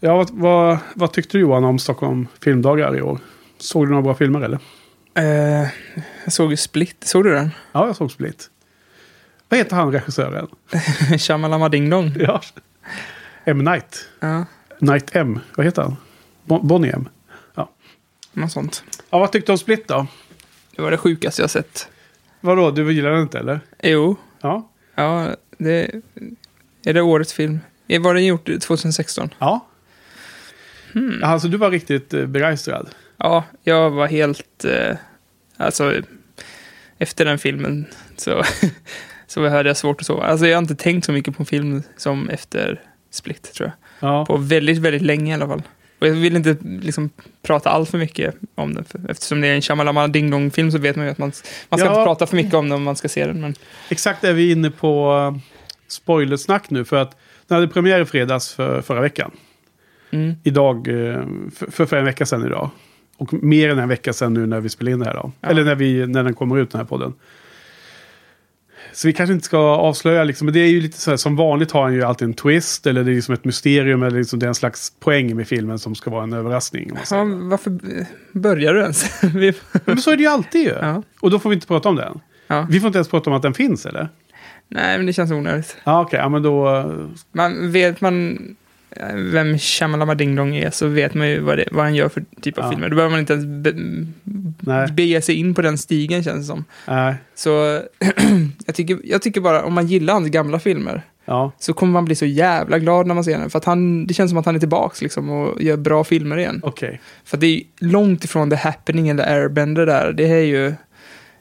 Ja, vad, vad, vad tyckte du Johan om Stockholm filmdagar i år? Såg du några bra filmer eller? Eh, jag såg ju Split. Såg du den? Ja, jag såg Split. Vad heter han regissören? Shamalama Ding Dong. Ja. M. Night. Ja, Night M. Vad heter han? Bon- Bonnie M. Ja. något sånt. ja. Vad tyckte du om Split då? Det var det sjukaste jag sett. Vadå, du gillar den inte eller? Jo, Ja. ja, det... Är det årets film? Var den gjort 2016? Ja. Alltså du var riktigt eh, begeistrad. Ja, jag var helt... Eh, alltså, efter den filmen så, så hade jag svårt att sova. Alltså, jag har inte tänkt så mycket på film som efter Split, tror jag. Ja. På väldigt, väldigt länge i alla fall. Och jag vill inte liksom prata allt för mycket om den. För, eftersom det är en Shamalama Ding Dong-film så vet man ju att man, man ska Ja. inte prata för mycket om den om man ska se den. Men Exakt är vi inne på uh, spoilersnack nu. För att den hade premiär i fredags för, förra veckan. Mm, Idag, eh, för, för, en vecka sedan idag. Och mer än en vecka sedan nu när vi spelar in det här då. Ja. Eller när, vi, när den kommer ut den här podden. Så vi kanske inte ska avslöja liksom. Men det är ju lite så här, som vanligt har han ju alltid en twist. Eller det är liksom ett mysterium. Eller liksom det är en slags poäng med filmen som ska vara en överraskning. ja, varför börjar du ens? Men så är det ju alltid ju. ja, Och då får vi inte prata om den. ja. Vi får inte ens prata om att den finns eller? Nej, men det känns onödigt. Ja okej, ja men då... eh, Man vet man vem Shamalama Ding Dong är så vet man ju vad, det, vad han gör för typ av Ja. filmer. Då behöver man inte ens be, Nej. bege sig in på den stigen känns det som. Nej. Så jag, tycker, jag tycker bara om man gillar hans gamla filmer Ja. så kommer man bli så jävla glad när man ser den. För att han, det känns som att han är tillbaks liksom och gör bra filmer igen. Okej. För det är långt ifrån The Happening eller Airbender där. Det här är ju,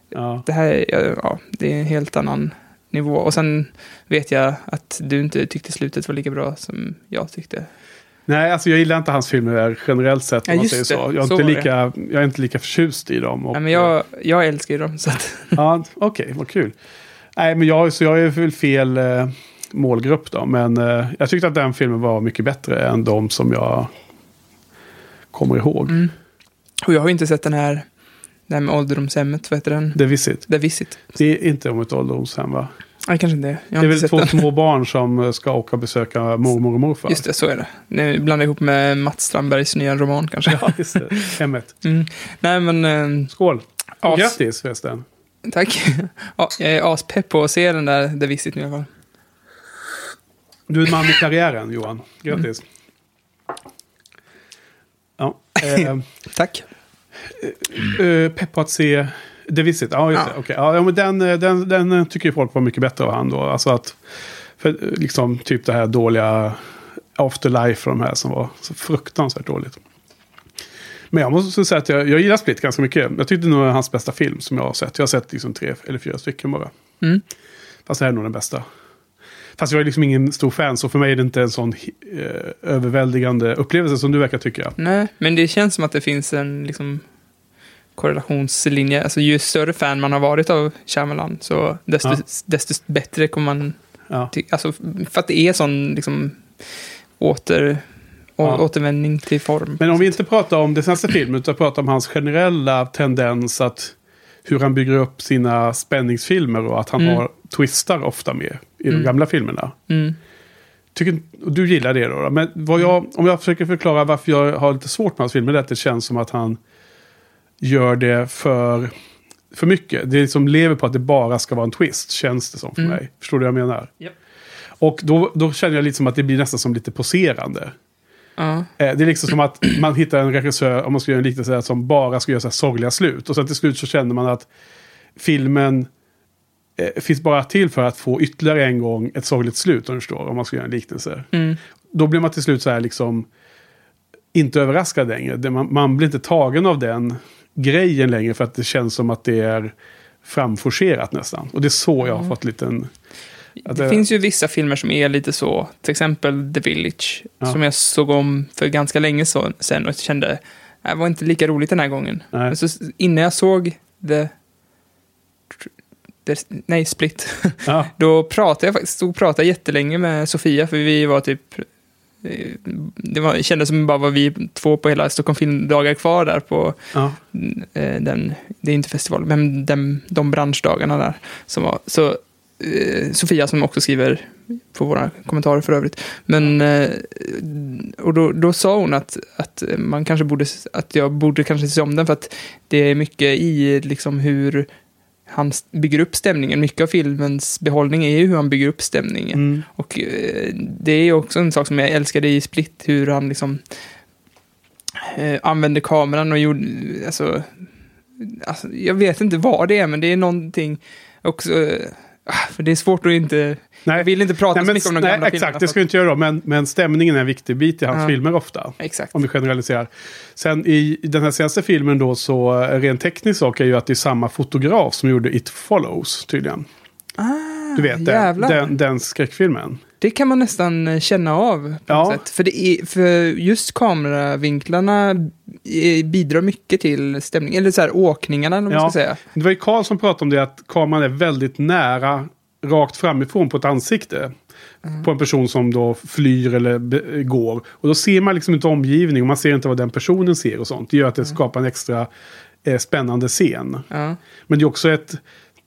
Ja. det här är, ja, det är en helt annan nivå. Och sen vet jag att du inte tyckte slutet var lika bra som jag tyckte. Nej, alltså jag gillar inte hans filmer generellt sett. Om Ja, man säger så. Jag är, Så inte lika, jag är inte lika förtjust i dem. Och, Nej, men jag, jag älskar ju dem. Så att, Ja, Okej, vad kul. Nej, men jag, så jag är väl fel eh, målgrupp då. Men eh, jag tyckte att den filmen var mycket bättre än de som jag kommer ihåg. mm. Och jag har ju inte sett den här, det här med ålderdomshemmet, vad heter den? The Visit. The Visit. Det är inte om ett ålderdomshem va? Nej, kanske inte. Jag Det är väl två den. små barn som eh, ska åka och besöka mormor och morfar. Just det, så är det. Nu blandar jag ihop med Mats Strandbergs nya roman kanske. Ja, just det. Hemmet. Mm. Nej, men... Eh, Skål! Och as, grattis förresten. tack. ja, jag är aspepp på att se den där The Visit nu i alla fall. Du är en man i karriären Johan. Grattis. Ja, eh, Tack. Eh, pepp på att se The Visit. Ja, just Ja. det. Okej. Ja, men den, eh, den, den eh, tycker ju folk var mycket bättre av han då. Alltså att, för, eh, liksom typ det här dåliga Afterlife och de här som var så fruktansvärt dåligt. Men jag måste säga att jag, jag gillar Split ganska mycket. Jag tyckte nog det är hans bästa film som jag har sett. Jag har sett liksom tre eller fyra stycken bara. Mm. Fast det här är nog den bästa. Fast jag är liksom ingen stor fan, så för mig är det inte en sån eh, överväldigande upplevelse som du verkar tycka. Nej, men det känns som att det finns en liksom, korrelationslinje. Alltså, ju större fan man har varit av Shyamalan, så desto, Ja. desto bättre kommer man... Ja. Ty- alltså, för att det är sån liksom, åter, Ja. återvändning till form. Men om vi inte pratar om den senaste filmen, utan pratar om hans generella tendens att hur han bygger upp sina spänningsfilmer och att han Mm. har twistar ofta med i de Mm. gamla filmerna. Mm. Tycker, du gillar det då? då? Men jag, om jag försöker förklara varför jag har lite svårt med hans filmer, det är att det känns som att han gör det för, för mycket. Det är som lever på att det bara ska vara en twist, känns det som för Mm. mig. Förstår du vad jag menar? Japp. Och då, då känner jag lite som att det blir nästan som lite poserande. Eh, Det är liksom som att man hittar en regissör, om man ska göra en liknelse, som bara ska göra så här sorgliga slut. Och sen till slut så känner man att filmen eh, finns bara till för att få ytterligare en gång ett sorgligt slut, om du förstår, om man ska göra en liknelse. Mm. Då blir man till slut så här liksom inte överraskad längre. Man, man blir inte tagen av den grejen längre för att det känns som att det är framforcerat nästan. Och det är så jag har Mm. fått liten... Det det- finns ju vissa filmer som är lite så, till exempel The Village, Ja. som jag såg om för ganska länge sen och kände, det var inte lika roligt den här gången. Nej. Men så, innan jag såg The, nej, Split, Ja, då pratade jag faktiskt, stod och pratade jättelänge med Sofia, för vi var typ, det var, kändes som bara var vi två på hela Stockholm filmdagar kvar där på ja, eh, den, det är inte festival, men den, de branschdagarna där. Som var, så eh, Sofia som också skriver på våra kommentarer för övrigt. Men, eh, och då, då sa hon att, att man kanske borde, att jag borde kanske se om den för att det är mycket i liksom hur han bygger upp stämningen. Mycket av filmens behållning är ju hur han bygger upp stämningen. Mm. Och eh, det är också en sak som jag älskade i Split, hur han liksom eh, använde kameran och gjorde, alltså, alltså, jag vet inte vad det är, men det är någonting också, eh, ah, för det är svårt att inte, Nej. jag vill inte prata Nej, så men, mycket om de nej, gamla exakt, filmerna. det ska vi inte göra men, men stämningen är en viktig bit i hans Ja. filmer ofta. Exakt. Om vi generaliserar. Sen i den här senaste filmen då så eh, rent tekniskt sak är ju att det är samma fotograf som gjorde It Follows tydligen. Ah, Du vet den, den, den skräckfilmen. Det kan man nästan eh, känna av på Ja. sätt. För, det är, för just kameravinklarna eh, bidrar mycket till stämningen, eller så här åkningarna, om man Ja. ska säga. Det var ju Karl som pratade om det att kameran är väldigt nära rakt framifrån på ett ansikte. Mm. På en person som då flyr eller går. Och då ser man liksom inte omgivning och man ser inte vad den personen ser och sånt. Det gör att det Mm. skapar en extra eh, spännande scen. Ja. Men det är också ett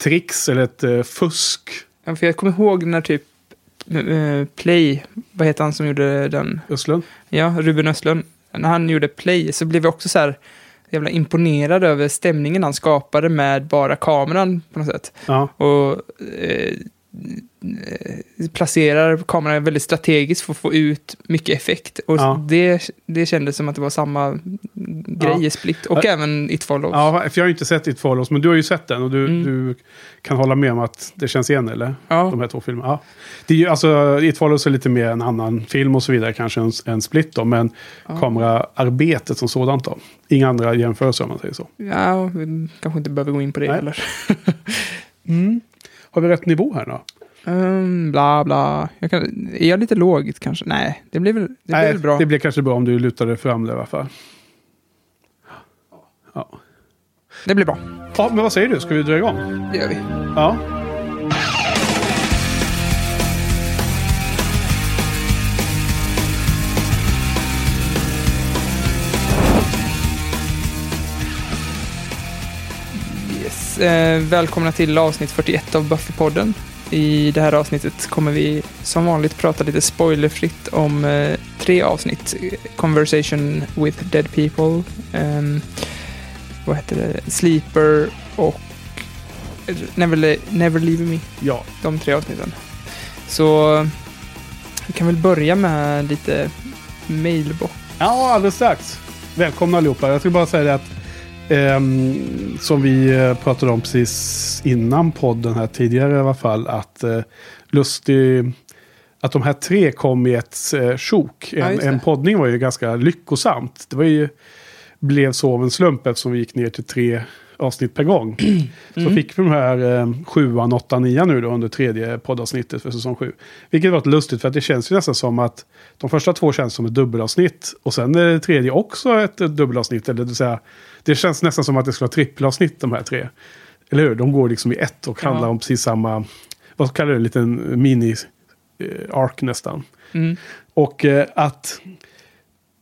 tricks eller ett eh, fusk. Ja, för jag kommer ihåg när typ eh, Play, vad heter han som gjorde den? Östlund? Ja, Ruben Östlund. När han gjorde Play så blev jag också så här jävla imponerad över stämningen han skapade med bara kameran på något sätt. Ja. Och eh, placerar kameran väldigt strategiskt för att få ut mycket effekt. Och Ja. det, det kändes som att det var samma grej Ja. i Split. Och Ja. även It Follows. ja, för jag har ju inte sett It Follows, men du har ju sett den och du, Mm. du kan hålla med om att det känns igen, eller? Ja. De här två filmerna. Ja. Det är ju, alltså, It Follows är lite mer en annan film och så vidare, kanske en, en split då, men Ja. kameraarbetet som sådant då. Inga andra jämförelser om man säger så. Ja, vi kanske inte behöver gå in på det Nej. heller. Har vi rätt nivå här då? Um, bla bla. Jag kan, är jag lite låg kanske? Nej, det blir väl, det blir Nej, väl bra. det blir kanske bra om du lutar dig fram där i alla fall. Ja. Det blir bra. ja, men vad säger du? Ska vi dra igång? Det gör vi. Ja. Yes. Eh, välkomna till avsnitt 41 av Buffypodden. I det här avsnittet kommer vi som vanligt prata lite spoilerfritt om eh, tre avsnitt. Conversation with Dead People, ehm, vad heter det, Sleeper och Never, Never Leave Me. Ja. de tre avsnitten. Så vi kan väl börja med lite mailbox. Ja, alldeles strax. Välkomna allihopa. Jag skulle bara säga det att ehm, som vi eh, pratade om precis innan podden här tidigare i alla fall. Att eh, Lustig... Att de här tre kom i ett eh, sjok. Ja, En, det. en poddning var ju ganska lyckosamt. Det var ju, blev så av en slump eftersom vi gick ner till tre avsnitt per gång. Så Mm. fick vi de här eh, sjuan, åttan, nian nu då under tredje poddavsnittet för säsong sju. Vilket var lite lustigt för att det känns ju nästan som att de första två känns som ett dubbelavsnitt. Och sen är det tredje också ett, ett dubbelavsnitt. Eller det, vill säga, det känns nästan som att det ska vara trippelavsnitt de här tre. Eller hur? De går liksom i ett och Ja. handlar om precis samma, vad kallar du det, en liten mini-ark nästan. Mm. Och eh, att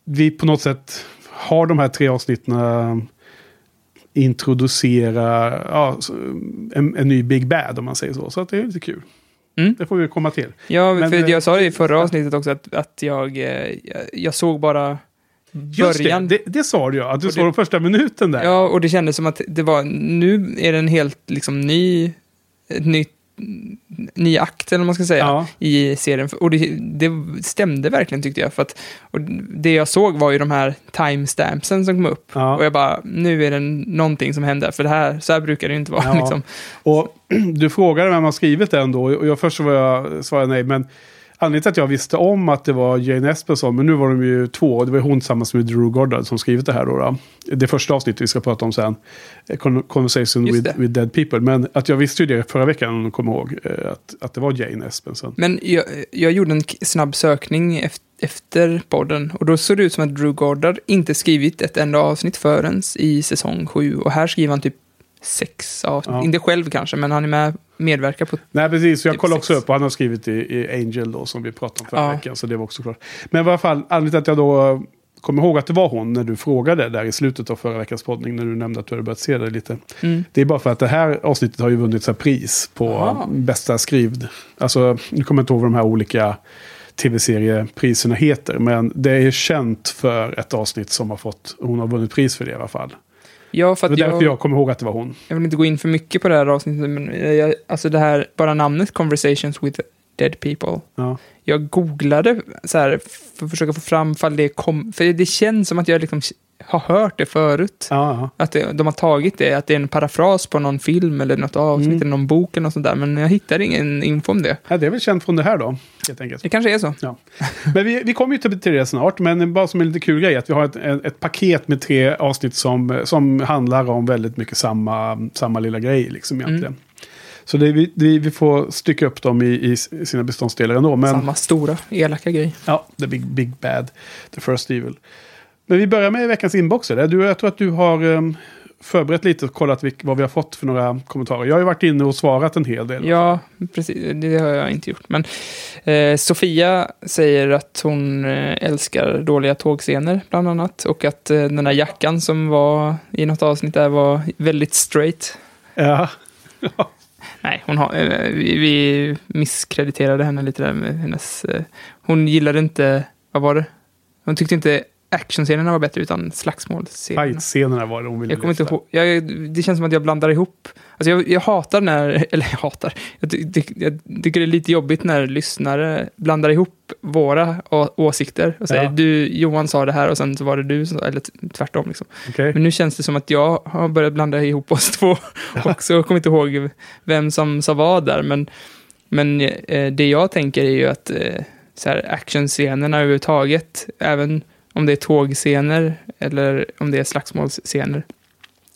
vi på något sätt har de här tre avsnitten eh, introducera ja, en, en ny Big Bad om man säger så. Så att det är lite kul. Mm. Det får vi komma till. Ja, Men, för eh, jag sa det i förra avsnittet också att, att eh, jag, jag såg bara Just början. det, det, det sa du ja. Att du det- de första minuten där. Ja, och det kändes som att det var, nu är det en helt liksom ny, ett nytt, ny akt eller vad man ska säga. Ja. i serien. Och det, det stämde verkligen tyckte jag. För att, och det jag såg var ju de här timestampsen som kom upp. Ja. Och jag bara, nu är det någonting som händer. För det här, så här brukar det ju inte vara. Ja. Liksom. Och du frågade vem har skrivit den då. Och jag först var jag, svarade nej. Men anledningen till att jag visste om att det var Jane Espenson. Men nu var de ju två. Det var hon tillsammans med Drew Goddard som skrivit det här då. Det första avsnittet vi ska prata om sen. Con- Conversation with, with Dead People. Men att jag visste ju det förra veckan om du kommer ihåg. eh, Att, att det var Jane Espenson. Men jag, jag gjorde en snabb sökning ef- efter podden. Och då såg det ut som att Drew Goddard inte skrivit ett enda avsnitt förrän i säsong sju. Och här skriver han typ sex avsnitt. Ja. Inte själv kanske, men han är med medverkar på... Nej, precis. Jag Typ kollade också sex. upp och han har skrivit i, i Angel då som vi pratade om förra Ja. veckan. Så det var också klart. Men i alla fall, anledningen till att jag då kom ihåg att det var hon när du frågade där i slutet av förra veckans poddning. När du nämnde att du hade börjat se det lite. Mm. Det är bara för att det här avsnittet har ju vunnit så pris på Aha. bästa skrivd. Alltså, nu kommer jag inte ihåg vad de här olika tv-seriepriserna heter. Men det är känt för ett avsnitt som har fått, hon har vunnit pris för det i alla fall. Ja, för Det att var därför jag, jag kommer ihåg att det var hon. jag vill inte gå in för mycket på det här avsnittet, men jag, alltså det här, bara namnet Conversations with Dead People. Ja. Jag googlade så här för att försöka få fram fall det kom, för det känns som att jag liksom har hört det förut. Ja, ja. Att det, de har tagit det, att det är en parafras på någon film eller något avsnitt Mm. eller någon bok eller något sånt där, men jag hittar ingen info om det. Ja, det är väl känt från det här då, helt enkelt. Det kanske är så. Ja. Men vi, vi kommer ju till, till det snart, men bara som en lite kul grej att vi har ett, ett, ett paket med tre avsnitt som, som handlar om väldigt mycket samma, samma lilla grej liksom egentligen. Så det, vi, vi, vi får stycka upp dem i, i sina beståndsdelar ändå. Men Samma stora, elaka grej. ja, the big, big bad, the first evil. Men vi börjar med veckans inbox. Eller? Du, jag tror att du har um, förberett lite och kollat vad vi har fått för några kommentarer. Jag har ju varit inne och svarat en hel del. Ja, precis. Det har jag inte gjort. Men eh, Sofia säger att hon eh, älskar dåliga tågscener, bland annat. Och att eh, den där jackan som var i något avsnitt där var väldigt straight. Ja. Nej, hon har, eh, vi, vi misskrediterade henne lite där med hennes... Eh, hon gillade inte, vad var det? Hon tyckte inte actionscenerna var bättre, utan slagsmålscenerna. Fight-scenerna var hon ville Jag kommer inte ihåg. Jag, det känns som att jag blandar ihop. Alltså jag, jag hatar när, eller jag hatar, jag, jag tycker det är lite jobbigt när lyssnare blandar ihop våra åsikter och säger Ja. du, Johan sa det här och sen så var det du, eller tvärtom liksom. Okej. Men nu känns det som att jag har börjat blanda ihop oss två också. Jag kommer inte ihåg vem som sa vad där, men, men eh, det jag tänker är ju att eh, så här, actionscenerna överhuvudtaget, även om det är tågscener eller om det är slagsmålsscener,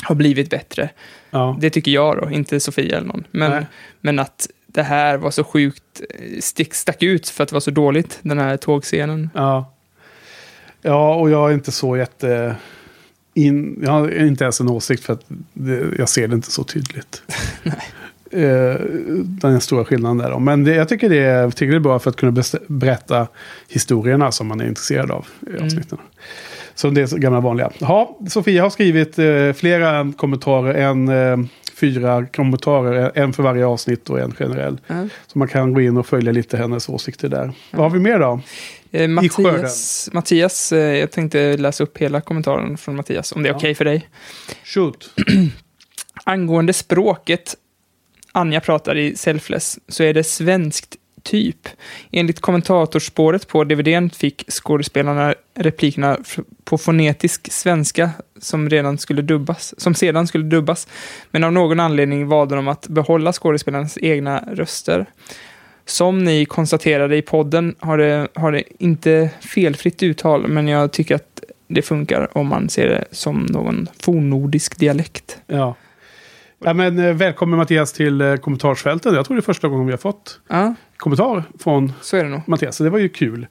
har blivit bättre. Ja. Det tycker jag då, inte Sofia eller någon. Men, Nej. men att det här var så sjukt, eh, stick, stack ut för att det var så dåligt, den här tågscenen. Ja. ja, och jag är inte så jätte... In, jag har inte ens en åsikt för att det, jag ser det inte så tydligt. Eh, den stora skillnaden där. då. Men det, jag tycker det, är, är bra för att kunna berätta historierna som man är intresserad av i Mm. avsnitten. Så det är gamla vanliga. Ja, Sofia har skrivit eh, flera kommentarer, en eh, fyra kommentarer, en för varje avsnitt och en generell. Ja. Så man kan gå in och följa lite hennes åsikter där. Vad har vi mer då? Eh. Mattias, Mattias eh, jag tänkte läsa upp hela kommentaren från Mattias, om det är Ja. okej för dig. Shoot. Angående språket Anja pratar i Selfless så är det svenskt typ. Enligt kommentatorspåret på DVDn fick skådespelarna replikerna på fonetisk svenska som redan skulle dubbas, som sedan skulle dubbas. Men av någon anledning valde de att behålla skådespelarnas egna röster. Som ni konstaterade i podden har det, har det inte felfritt uttal, men jag tycker att det funkar om man ser det som någon fornnordisk dialekt. Ja ja men, eh, välkommen Mattias till eh, kommentarsfältet. Jag tror det är första gången vi har fått Ja, kommentar från så är det nog. Mattias. Så det var ju kul.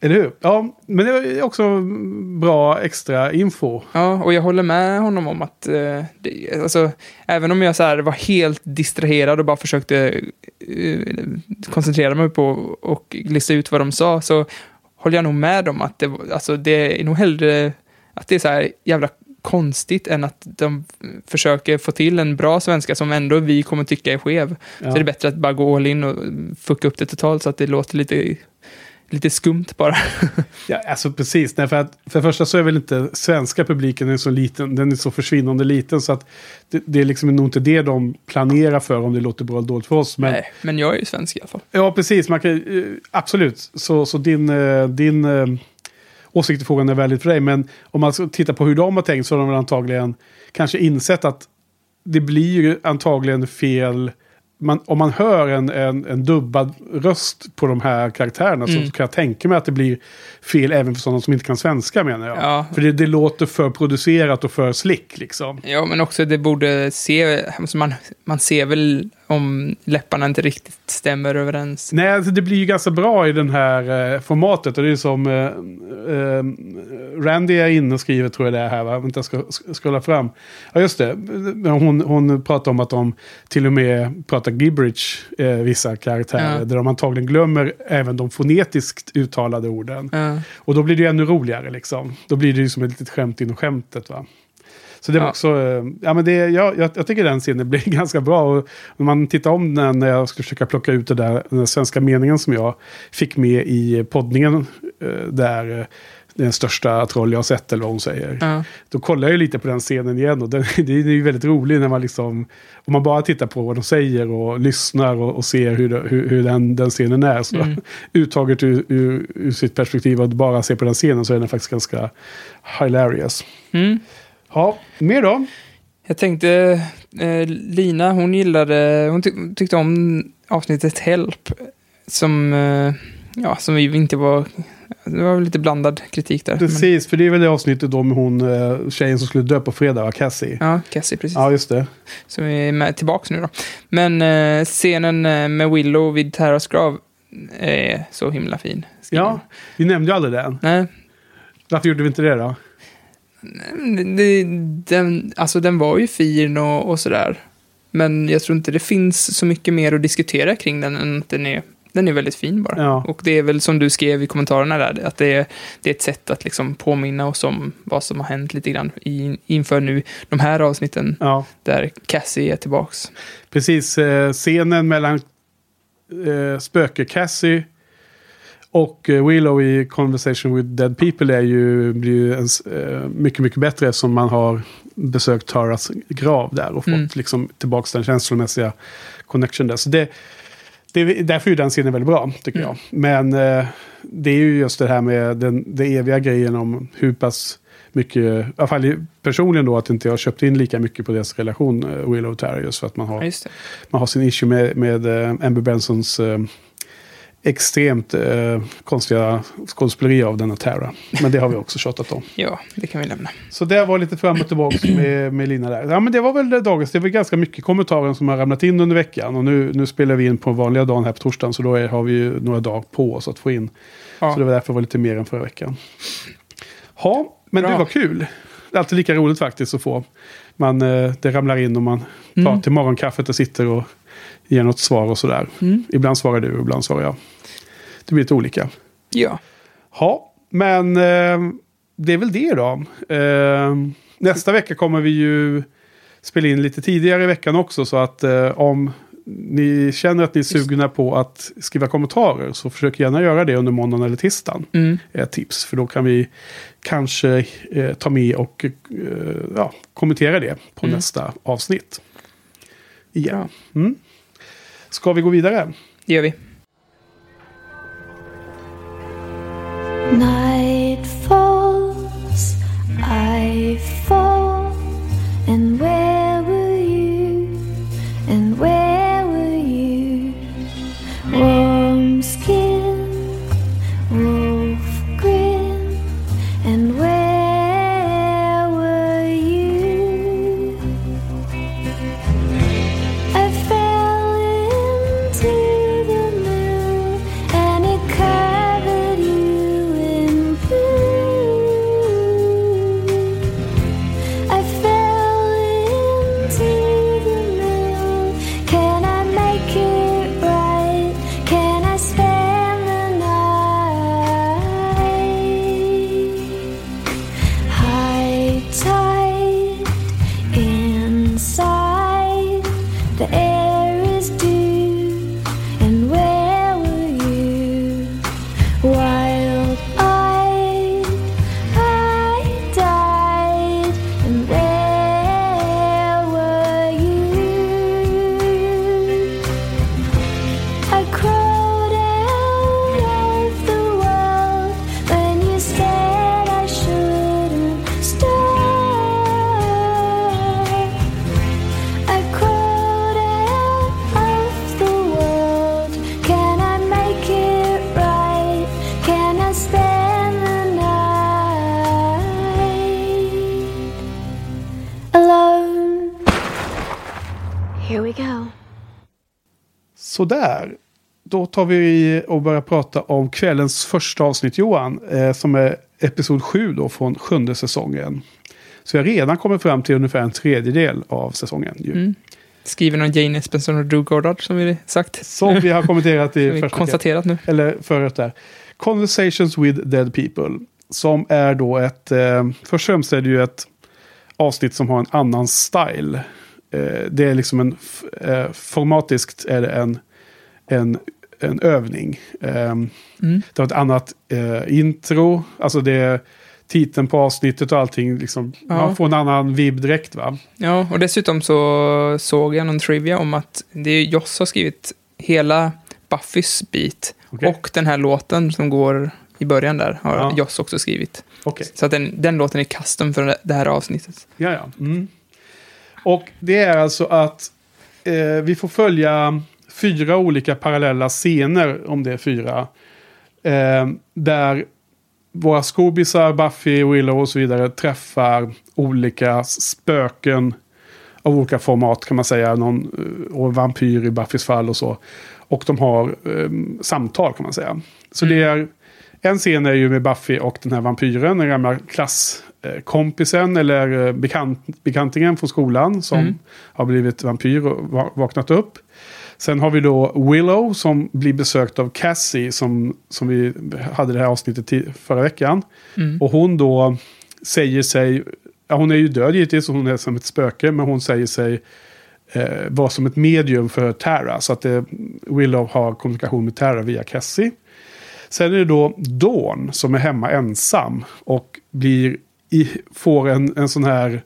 Eller hur? Ja, men det är också bra extra info. Ja, och jag håller med honom om att eh, det, alltså, även om jag så här var helt distraherad och bara försökte eh, koncentrera mig på och lista ut vad de sa, så håller jag nog med om att det, alltså, det är nog hellre att det är så här jävla konstigt än att de försöker få till en bra svenska som ändå vi kommer tycka är skev. Ja. Så är det bättre att bara gå all in och fucka upp det totalt så att det låter lite, lite skumt bara. Ja, alltså precis. Nej, för, att, för det första så är väl inte svenska publiken är så liten. Den är så försvinnande liten så att det, det är liksom nog inte det de planerar för om det låter bra eller dåligt för oss. Men, Nej, men jag är ju svensk i alla fall. Ja, precis. Man kan, eh, absolut. Så, så din, eh, din eh, åsikt i frågan är väldigt för dig. Men om man ska titta på hur de har tänkt så har de väl antagligen kanske insett att det blir ju antagligen fel. Man, om man hör en, en, en dubbad röst på de här karaktärerna Mm. så kan jag tänka mig att det blir fel även för sådana som inte kan svenska menar jag. Ja. För det, det låter för producerat och för slick liksom. Ja, men också det borde se, alltså man, man ser väl, om läpparna inte riktigt stämmer överens. Nej, alltså det blir ju ganska bra i den här eh, formatet. Och det är som eh, eh, Randy är inne och skriver, tror jag det är här, va? Vänta, jag ska sk- scrolla fram. Ja, just det. Hon, hon pratar om att de till och med pratar gibberish, eh, vissa karaktärer. Ja. Där de antagligen glömmer även de fonetiskt uttalade orden. Ja. Och då blir det ju ännu roligare liksom. Då blir det ju som ett litet skämt inom skämtet va. Så det var Ja. också, eh, ja men det, jag, jag, jag tycker den scenen blir ganska bra. Och när man tittar om den när jag ska försöka plocka ut det där, den där svenska meningen som jag fick med i poddningen. eh, Där eh, den största troll jag har sett eller vad hon säger. Ja. Då kollar jag lite på den scenen igen och den, det är ju väldigt roligt när man liksom, om man bara tittar på vad de säger och lyssnar och, och ser hur, det, hur, hur den, den scenen är. Så Mm. uttaget ur, ur, ur sitt perspektiv och bara se på den scenen så är den faktiskt ganska hilarious. Mm. Ja, mer då? Jag tänkte, eh, Lina, hon gillade, hon tyck- tyckte om avsnittet Help. Som, eh, ja, som vi inte var, det var lite blandad kritik där. Men, Precis, för det är väl det avsnittet då med hon eh, tjejen som skulle dö på fredag? Cassie. ja, Cassie precis. Ja, just det. Som är med tillbaka nu då. Men eh, scenen eh, med Willow vid Terras grav är så himla fin. skriven. Ja, vi nämnde ju aldrig den. Nej, Varför gjorde vi inte det då? Den, alltså den var ju fin och, och sådär. Men jag tror inte det finns så mycket mer att diskutera kring den än att den är, den är väldigt fin bara. Ja. Och det är väl som du skrev i kommentarerna där, att det är, det är ett sätt att liksom påminna oss om vad som har hänt lite grann i, inför nu de här avsnitten Ja, där Cassie är tillbaks. precis. Eh, scenen mellan eh, spöke Cassie och eh, Willow i Conversation with Dead People är ju, blir ju en, eh, mycket, mycket bättre eftersom man har besökt Taras grav där och fått Mm. liksom tillbaka den känslomässiga connection där. Så det, det, är- därför är den scenen väldigt bra, tycker Mm. jag. Men eh, det är ju just det här med den, den eviga grejen om hur pass mycket, i alla fall personligen då, att inte jag köpt in lika mycket på deras relation, Willow och Tara, just för att man har Ja, man har sin issue med, med Amber Bensons eh, extremt eh, konstiga skådespeleri av denna Tara. Men det har vi också tjatat om. Ja, det kan vi lämna. Så det var lite fram och tillbaka med, med Lina där. Ja men det var väl det dagens. Det var ganska mycket kommentarer som har ramlat in under veckan. Och nu, nu spelar vi in på vanliga dagen här på torsdagen. Så då är, har vi ju några dagar på oss att få in. Ja. Så det var därför det var lite mer än förra veckan. Ja, men Bra. det var kul. Det är alltid lika roligt faktiskt att få. Man, eh, det ramlar in och man tar Mm. till morgonkaffet och sitter och ger något svar och sådär. Mm. Ibland svarar du, ibland svarar jag. Det blir lite olika. Ja. Ja, men eh, det är väl det då. Eh, nästa vecka kommer vi ju spela in lite tidigare i veckan också. Så att eh, om ni känner att ni är sugna på att skriva kommentarer så försök gärna göra det under måndagen eller tisdagen. Mm. Ett tips. För då kan vi kanske eh, ta med och eh, ja, kommentera det på Mm. nästa avsnitt. Igen. Mm. Ska vi gå vidare? Det gör vi. Night falls, I fall, Sådär. Då tar vi och börjar prata om kvällens första avsnitt Johan. Eh, som är episod 7 då från sjunde säsongen. Så jag har redan kommit fram till ungefär en tredjedel av säsongen. Ju. Mm. Skriven av Jane Espenson och Drew Goddard, som vi sagt. Som vi har kommenterat i första konstaterat nu. eller förut där. Conversations with Dead People. Som är då ett, eh, först och främst är det ju ett avsnitt som har en annan style. Eh, det är liksom en, eh, formatiskt är det en, en, en övning. Eh, Mm. Det har ett annat eh, intro, alltså det titeln på avsnittet och allting. Liksom, Ja. Man får en annan vibb direkt va? Ja, och dessutom så såg jag någon trivia om att det är Joss har skrivit hela Buffys bit. Okej. Och den här låten som går i början där har Ja. Joss också skrivit. Okej. Så att den, den låten är custom för det här avsnittet. Ja, ja. Mm. Och det är alltså att eh, vi får följa fyra olika parallella scener, om det är fyra. Eh, där våra skobisar, Buffy, Willow och så vidare träffar olika spöken av olika format kan man säga. Någon, eh, och vampyr i Buffys fall och så. Och de har eh, samtal kan man säga. Så det är, en scen är ju med Buffy och den här vampyren, den gamla klasskompisen eller eh, bekant, bekantingen från skolan som Mm. har blivit vampyr och va- vaknat upp. Sen har vi då Willow som blir besökt av Cassie som, som vi hade det här avsnittet till förra veckan. Mm. Och hon då säger sig, ja hon är ju död givetvis hon är som ett spöke, men hon säger sig eh, vara som ett medium för Tara. Så att eh, Willow har kommunikation med Tara via Cassie. Sen är det då Dawn som är hemma ensam och blir i, får en, en sån här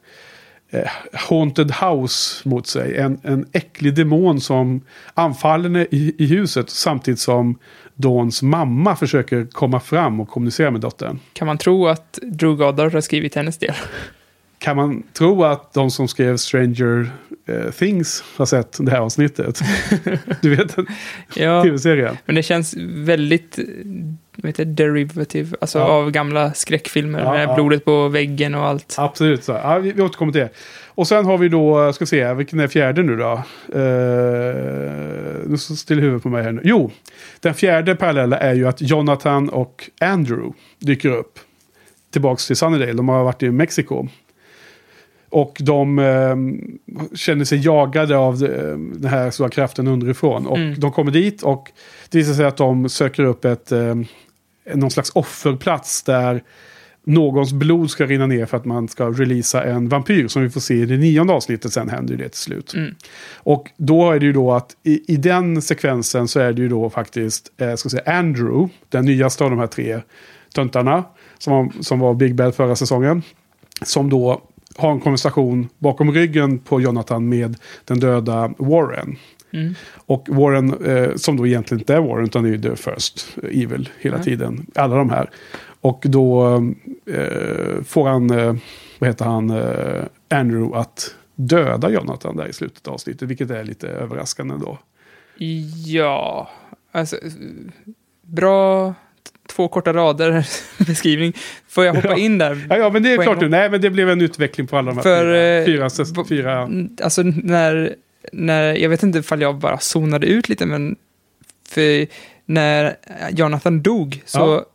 haunted house mot sig. En, en äcklig demon som anfaller i, i huset samtidigt som Dawns mamma försöker komma fram och kommunicera med dottern. Kan man tro att Drew Goddard har skrivit hennes del? Kan man tro att de som skrev Stranger eh, Things har sett det här avsnittet? du vet, Ja, tv-serien. men det känns väldigt vad heter derivative, alltså Ja. av gamla skräckfilmer Ja, med ja. blodet på väggen och allt. Absolut. Så. Ja, vi, vi återkommer till det. Och sen har vi då, ska se, vilken är fjärde nu då? Uh, nu står still huvudet på mig här nu. Jo, den fjärde parallella är ju att Jonathan och Andrew dyker upp. Tillbaks till Sunnydale, de har varit i Mexiko. Och de eh, känner sig jagade av eh, den här stora kraften underifrån. Och Mm. de kommer dit och det visar sig att de söker upp ett, eh, någon slags offerplats där någons blod ska rinna ner för att man ska releasa en vampyr som vi får se i det nionde avsnittet. Sen händer ju det till slut. Mm. Och då är det ju då att i, i den sekvensen så är det ju då faktiskt eh, ska säga Andrew, den nyaste av de här tre töntarna som var, som var Big Bad förra säsongen. Som då har en konversation bakom ryggen på Jonathan med den döda Warren. Mm. Och Warren, eh, som då egentligen inte är Warren, utan det är ju The First Evil hela Ja. tiden. Alla de här. Och då eh, får han, eh, vad heter han, eh, Andrew att döda Jonathan där i slutet av avsnittet. Vilket är lite överraskande då. Ja, alltså bra två korta rader beskrivning. Får jag hoppa Ja. in där? Ja, ja men det är klart nu. Nej, men det blev en utveckling på alla de här För, fyra. eh, fyra, fyra Mm, Alltså när, när, jag vet inte ifall jag bara zonade ut lite, men för när Jonathan dog så, Ja.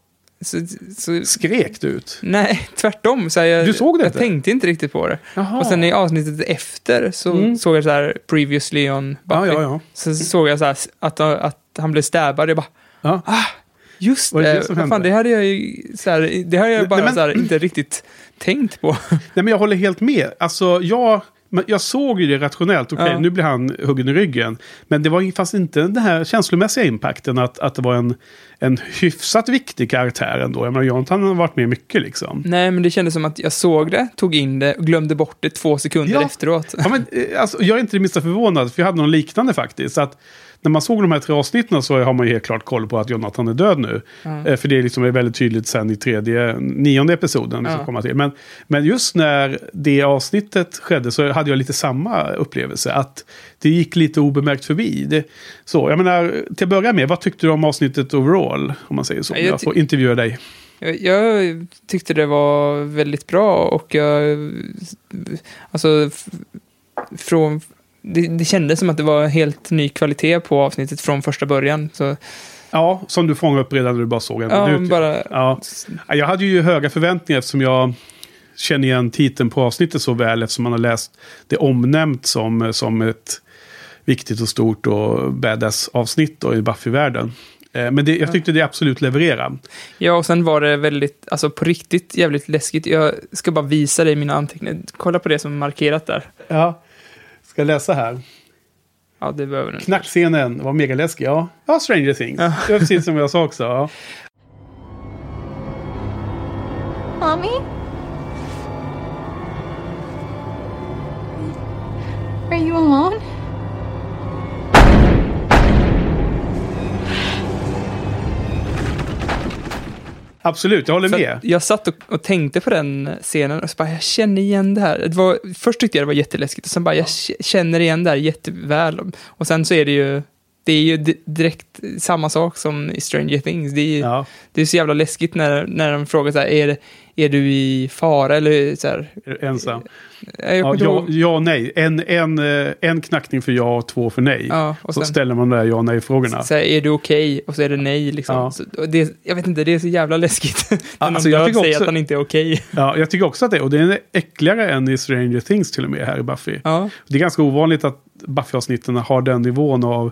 så, så skrek du ut. nej, tvärtom. Så jag, Du såg det Jag inte? tänkte inte riktigt på det. Jaha. Och sen i avsnittet efter så Mm. såg jag så här previously on Buffy. ja, ja. Så såg jag så här att, att han blev stabbad. Jag bara, ja. just det det, som vad fan, det hade jag ju så här, det har jag Nej, bara men- så här, inte riktigt tänkt på. Nej, men jag håller helt med. Alltså, jag, men jag såg ju det rationellt. Okej, Ja. nu blir han huggen i ryggen. Men det var fast inte den här känslomässiga impacten att, att det var en, en hyfsat viktig karaktär ändå. Jag menar, Jonathan har varit med mycket liksom. Nej, men det kändes som att jag såg det, tog in det och glömde bort det två sekunder Ja. efteråt. Ja, men, eh, alltså, jag är inte det minsta förvånad, för jag hade någon liknande faktiskt. Så att när man såg de här tre avsnitten så har man ju helt klart koll på att Jonathan är död nu. Eh, För det är liksom väldigt tydligt sen i tredje, nionde episoden. Ja. komma till. Men, men just när det avsnittet skedde så hade jag lite samma upplevelse. Att det gick lite obemärkt förbi. Det, så, jag menar, till att börja med, vad tyckte du om avsnittet overall? Om man säger så. Jag jag får intervjua dig. Jag, jag tyckte det var väldigt bra och jag... Alltså, från det, det kändes som att det var helt ny kvalitet på avsnittet från första början. Så, Ja, som du fångade upp redan när du bara såg en ja, minut. bara, Ja. Jag hade ju höga förväntningar eftersom jag känner igen titeln på avsnittet så väl eftersom man har läst det omnämnt som, som ett viktigt och stort och badass avsnitt i Buffy-världen. Eh, Men det, jag tyckte det absolut levererade. ja, och sen var det väldigt, alltså på riktigt jävligt läskigt. Jag ska bara visa dig mina anteckningar. Kolla på det som är markerat där. Ja. Ska jag läsa här? Ja, det behöver du. Knackscenen var megaläskig, ja. Ja, Stranger Things. Ja. Det var precis som jag sa också. Ja. Mommy? Are you alone? Absolut, jag håller För med. jag satt och, och tänkte på den scenen och så bara, jag känner igen det här. Det var, först tyckte jag det var jätteläskigt och sen bara, jag känner igen det här jätteväl. Och sen så är det ju, det är ju di- direkt samma sak som i Stranger Things. Det är, Ja. det är så jävla läskigt när, när de frågar så här, är, det- är du i fara eller så här. Är ensam? Jag Ja, ja, ja nej. En, en, eh, en knackning för ja och två för nej. Ja, och så sen, ställer man de där ja och nej-frågorna. så här, är du okej? Och så är det nej liksom. Ja. Så, det, jag vet inte, det är så jävla läskigt. när alltså, någon jag tycker säger också- att han inte är okej. Ja, jag tycker också att det Och det är äckligare än i Stranger Things till och med här i Buffy. Det är ganska ovanligt att Buffy-avsnitten har den nivån av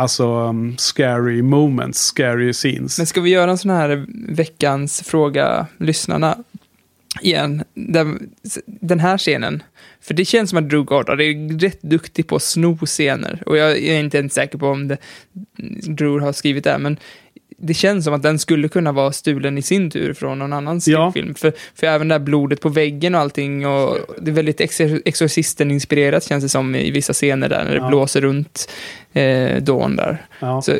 alltså, um, scary moments, scary scenes. Men ska vi göra en sån här veckans fråga lyssnarna igen? Den, den här scenen. För det känns som att Drew Goddard är rätt duktig på att sno scener. Och jag är inte ens säker på om det, Drew har skrivit det, men det känns som att den skulle kunna vara stulen i sin tur från någon annan Ja. skräckfilm. För, för även det här blodet på väggen och allting, och det är väldigt Exor- Exorcisten-inspirerat känns det som i vissa scener där, när det Ja. blåser runt eh, dån där. Ja. Så,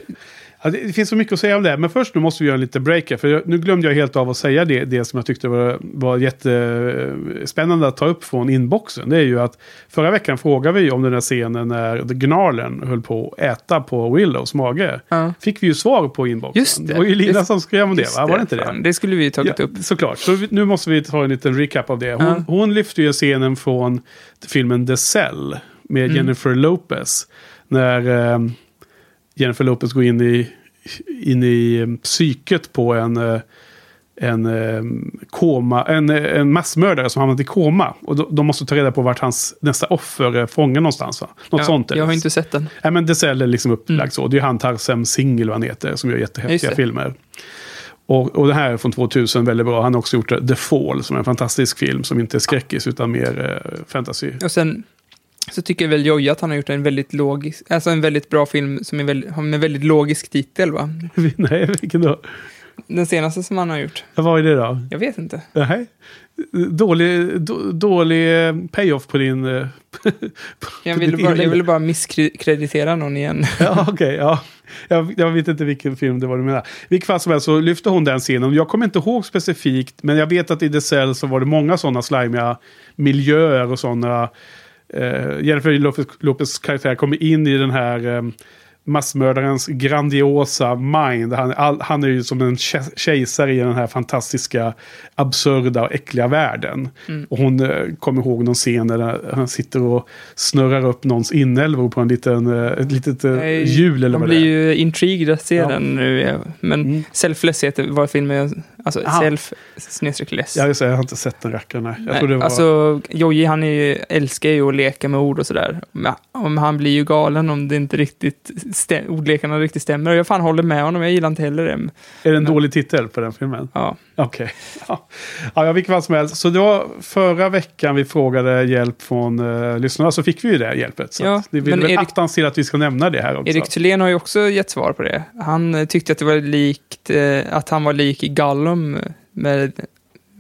Ja, det, det finns så mycket att säga om det. Men först nu måste vi göra en liten break här. För jag, nu glömde jag helt av att säga det, det som jag tyckte var, var jättespännande att ta upp från inboxen. Det är ju att förra veckan frågade vi om den här scenen när Gnarlen höll på att äta på Willows mage. ja. Fick vi ju svar på inboxen. Just det. det var ju Lina som skrev om det, va? Var det inte det? fan. Det skulle vi tagit Ja, upp. Såklart. Så vi, nu måste vi ta en liten recap av det. Hon, Ja. hon lyfte ju scenen från filmen The Cell med Mm. Jennifer Lopez. När eh, Jennifer Lopez går in i, in i eh, psyket på en, eh, en, eh, koma, en, en massmördare som hamnat i koma. Och de, de måste ta reda på vart hans nästa offer är fången någonstans. Va? Något Ja, sånt. jag har det. inte sett den. Nej, men Cell är liksom upplagd Mm. så. Det är han Tarsem Singh, vad han heter, som gör jättehäftiga det. filmer. Och, och det här är från 2000, väldigt bra. Han har också gjort The Fall, som är en fantastisk film som inte är skräckis utan mer eh, fantasy. Och sen så tycker väl Jojje att han har gjort en väldigt logisk, alltså en väldigt bra film som är väldigt, har en väldigt logisk titel va? Nej, vilken då? Den senaste som han har gjort. Ja, Vad är det då? Jag vet inte. Nej. Dålig, då, dålig eh, payoff på din... eh, Jag på ville ditt bara, jag ville bara misskreditera någon igen. Ja, okej. ja. Jag, jag vet inte vilken film det var du menar. Vilket fall som helst så lyfte hon den scenen. Jag kommer inte ihåg specifikt, men jag vet att i The Cell så var det många sådana slimiga miljöer och sådana... Eh, Jennifer Lopez, Lopez karaktär kommer in i den här ehm, massmördarens grandiosa mind. Han, all, han är ju som en ke- kejsare i den här fantastiska, absurda och äckliga världen. Mm. Och hon eh, kommer ihåg någon scen där han sitter och snurrar upp någons inälvor på en liten, eh, ett litet eh, hjul eller vad blir det är. ju intrigued att se Ja. den nu. ja. Men Mm. Selfless heter var filmen, alltså Aha. self snedstreck less. Ja, just det, jag har inte sett den rackaren. Jag Nej, tror det var... Alltså, Jojje han är ju, älskar ju att leka med ord och sådär. Men han blir ju galen om det inte riktigt, ordlekarna riktigt stämmer. Och jag fan håller med honom, jag gillar inte heller det. är det en men- dålig titel på den filmen? Ja, Okej. Ja. ja, jag vilket fall som helst. Så det var förra veckan vi frågade hjälp från uh, lyssnarna så fick vi ju det hjälpet. Så Ja, det vill men väl Erik- attans till att vi ska nämna det här också. Erik Thulén har ju också gett svar på det. Han eh, tyckte att det var likt, eh, att han var lik Gollum med,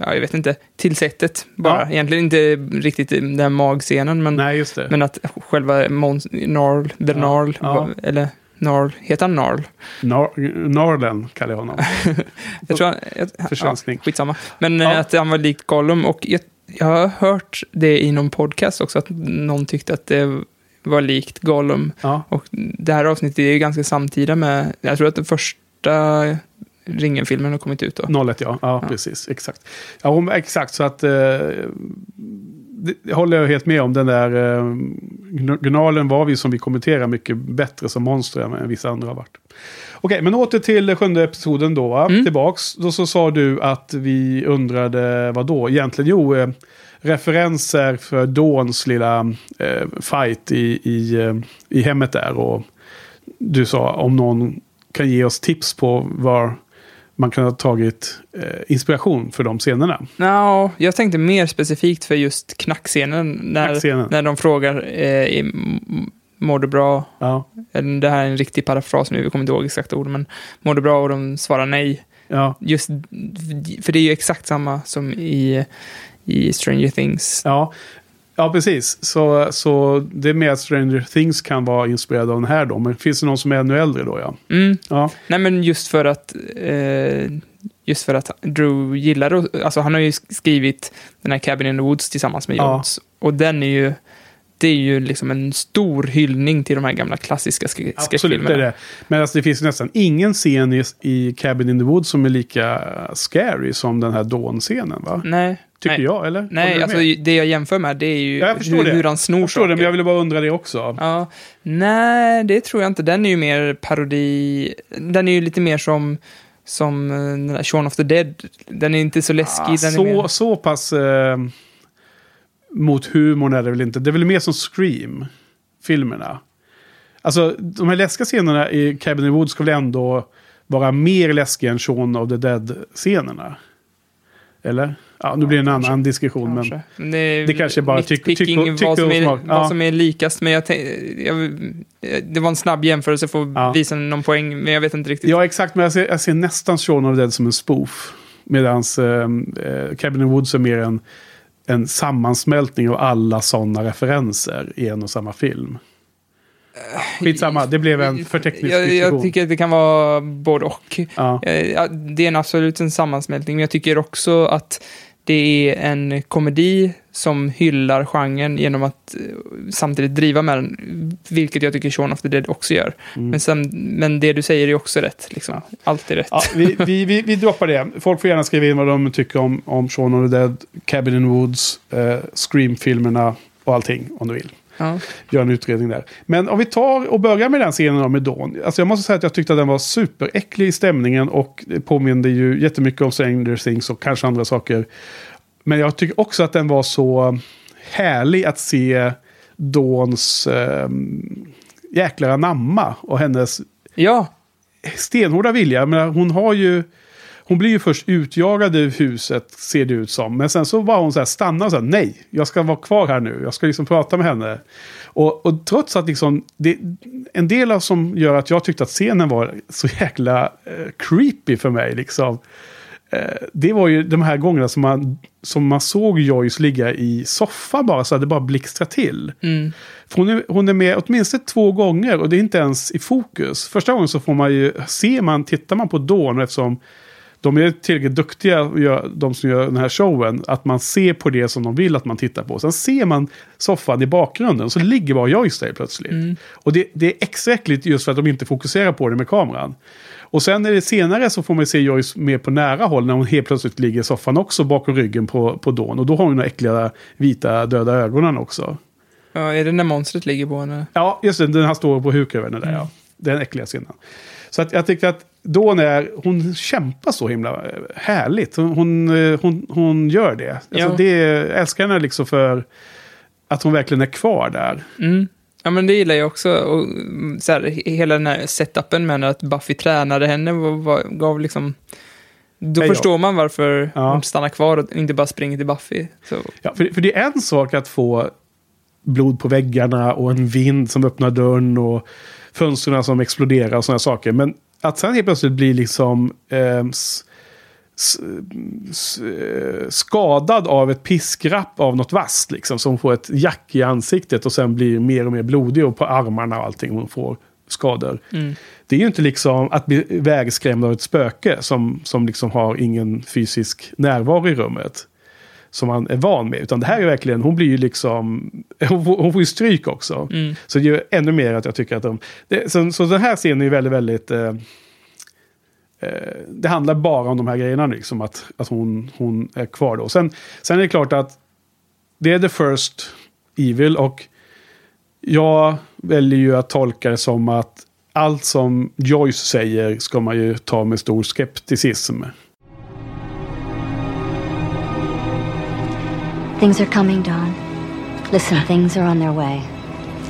ja jag vet inte, tillsättet bara. Ja. Egentligen inte riktigt den här magscenen, men, Nej, men att själva Mons, Narl, the Ja, Narl, ja. eller Narl, heter han Narl? Nar- Narlen kallar jag honom. Jag tror han, jag, Försvenskning. Ja, skitsamma. Men eh, att han var likt Gollum och jag, jag har hört det i någon podcast också, att någon tyckte att det var likt Gollum. Och det här avsnittet är ju ganska samtida med, jag tror att den första Ringen-filmen har kommit ut då. 01 ja. ja, Ja. precis. Exakt. Ja, hon, exakt så att... eh, det håller jag helt med om. Den där eh, gn- Gnalen var vi som vi kommenterar mycket bättre som monster än vissa andra har varit. Okej, men åter till sjunde episoden då. Va? Tillbaks. Då så sa du att vi undrade vad då? Egentligen, jo, eh, referenser för Dawns lilla eh, fight i, i, eh, i hemmet där. Och du sa om någon kan ge oss tips på var man kan ha tagit eh, inspiration för de scenerna. Ja, jag tänkte mer specifikt för just knackscenen. När, Knackscenen. när de frågar eh, mår du bra? Ja, Eller Det här är en riktig parafras nu, vi kommer inte ihåg exakta ord, men mår du bra? Och de svarar nej. ja, Just, för det är ju exakt samma som i, i Stranger Things. ja. Ja, precis. Så, så det är mer att Stranger Things kan vara inspirerad av den här då. Men finns det någon som är ännu äldre då? Ja. Mm. Ja, Nej, men just för att eh, just för att Drew gillar att- alltså han har ju skrivit den här Cabin in the Woods tillsammans med Ja. Jones. Och den är ju, det är ju liksom en stor hyllning till de här gamla klassiska sk- absolut är skräckfilmerna. det. Men alltså, det finns nästan ingen scen i, i Cabin in the Woods som är lika scary som den här Dawn-scenen, va? Nej. Tycker nej. jag, eller? Nej, alltså det jag jämför med det är ju Ja, hur, det. hur han snor Jag förstår det, men saker. jag ville bara undra det också. Ja, nej, det tror jag inte. Den är ju mer parodi. Den är ju lite mer som, som eh, den där Shaun of the Dead. Den är inte så läskig. Ah, den är så, mer... så pass eh, mot humorn är det väl inte. Det är väl mer som Scream-filmerna. Alltså, de här läskiga scenerna i Cabin in the Woods ska väl ändå vara mer läskiga än Shaun of the Dead-scenerna? Eller? Ja, nu blir det en kanske. annan diskussion. Kanske. Men det, det kanske bara tyck- nitpicking, tyck- tycke vad, som är. Ja. vad som är likast. Men jag, tänk- jag, det var en snabb jämförelse för att Ja. visa någon poäng, men jag vet inte riktigt. Ja, exakt. Men jag ser, jag ser nästan Shaun of the Dead som en spoof. Medan eh, Cabin in Woods är mer en, en sammansmältning av alla sådana referenser i en och samma film. Skitsamma, det blev en för teknisk jag, jag tycker att det kan vara både och. Eh, ja, Det är en absolut en sammansmältning, men jag tycker också att det är en komedi som hyllar genren genom att eh, samtidigt driva med den, vilket jag tycker Shaun of the Dead också gör. Men, sen, men det du säger är också rätt, liksom. Allt är rätt. Ja, vi, vi, vi, vi droppar det. Folk får gärna skriva in vad de tycker om, om Shaun of the Dead, Cabin in Woods, eh, Scream-filmerna och allting om du vill. Ja. Gör en utredning där. Men om vi tar och börjar med den scenen med Dawn. Alltså jag måste säga att jag tyckte att den var superäcklig i stämningen och det påminde ju jättemycket om Stranger Things och kanske andra saker. Men jag tycker också att den var så härlig att se Dawns eh, jäklar anamma och hennes ja, stenhårda vilja. Men hon har ju... Hon blir ju först utjagad ur huset, ser det ut som. Men sen så var hon så här, stannar och så här, nej, jag ska vara kvar här nu. Jag ska liksom prata med henne. Och, och trots att liksom, det, en del av som gör att jag tyckte att scenen var så jäkla eh, creepy för mig. Liksom. Eh, det var ju de här gångerna som man, som man såg Joyce ligga i soffan bara, så att det bara blixtrade till. mm. Hon, är, hon är med åtminstone två gånger och det är inte ens i fokus. Första gången så får man ju, ser man, tittar man på Dawn eftersom de är tillräckligt duktiga, de som gör den här showen, att man ser på det som de vill att man tittar på. Sen ser man soffan i bakgrunden, så ligger bara Joyce där plötsligt. Och det, det är extra äckligt just för att de inte fokuserar på det med kameran. Och sen är det senare så får man se Joyce mer på nära håll när hon helt plötsligt ligger i soffan också bakom ryggen på, på Dawn. Och då har hon de äckliga vita döda ögonen också. ja, är det när monstret ligger på henne? Ja, just det. Den här står på huk över henne där, ja. Den äckliga scenen. Så att jag tyckte att då när hon kämpar så himla eh, härligt. Hon, hon, eh, hon, hon gör det. Alltså Ja. det. Älskar henne liksom för att hon verkligen är kvar där. Mm. Ja, men det gillar jag också. Och, mm, så här, he- hela den här setupen med henne, att Buffy tränade henne, var, var, gav liksom... Då ja. förstår man varför Ja. hon stannar kvar och inte bara springer till Buffy. Så, Ja, för, för det är en sak att få blod på väggarna och en vind som öppnar dörren och fönstren som exploderar och sådana saker. Men att sen helt plötsligt bli liksom eh, s, eh, skadad av ett piskrapp av något vasst. Liksom, som får ett jack i ansiktet och sen blir mer och mer blodig och på armarna och allting. Hon får skador. mm. Det är ju inte liksom att bli vägskrämd av ett spöke som, som liksom har ingen fysisk närvaro i rummet. Som man är van med. Utan det här är verkligen, hon blir ju liksom, hon får, hon får ju stryk också. Mm. Så det gör ännu mer att jag tycker att de, det, så, så den här scenen är ju väldigt, väldigt, eh, eh, det handlar bara om de här grejerna liksom. Att, att hon, hon är kvar då. Sen, sen är det klart att det är the first evil och jag väljer ju att tolka det som att allt som Joyce säger ska man ju ta med stor skepticism. Things are coming, Dawn. Listen, things are on their way.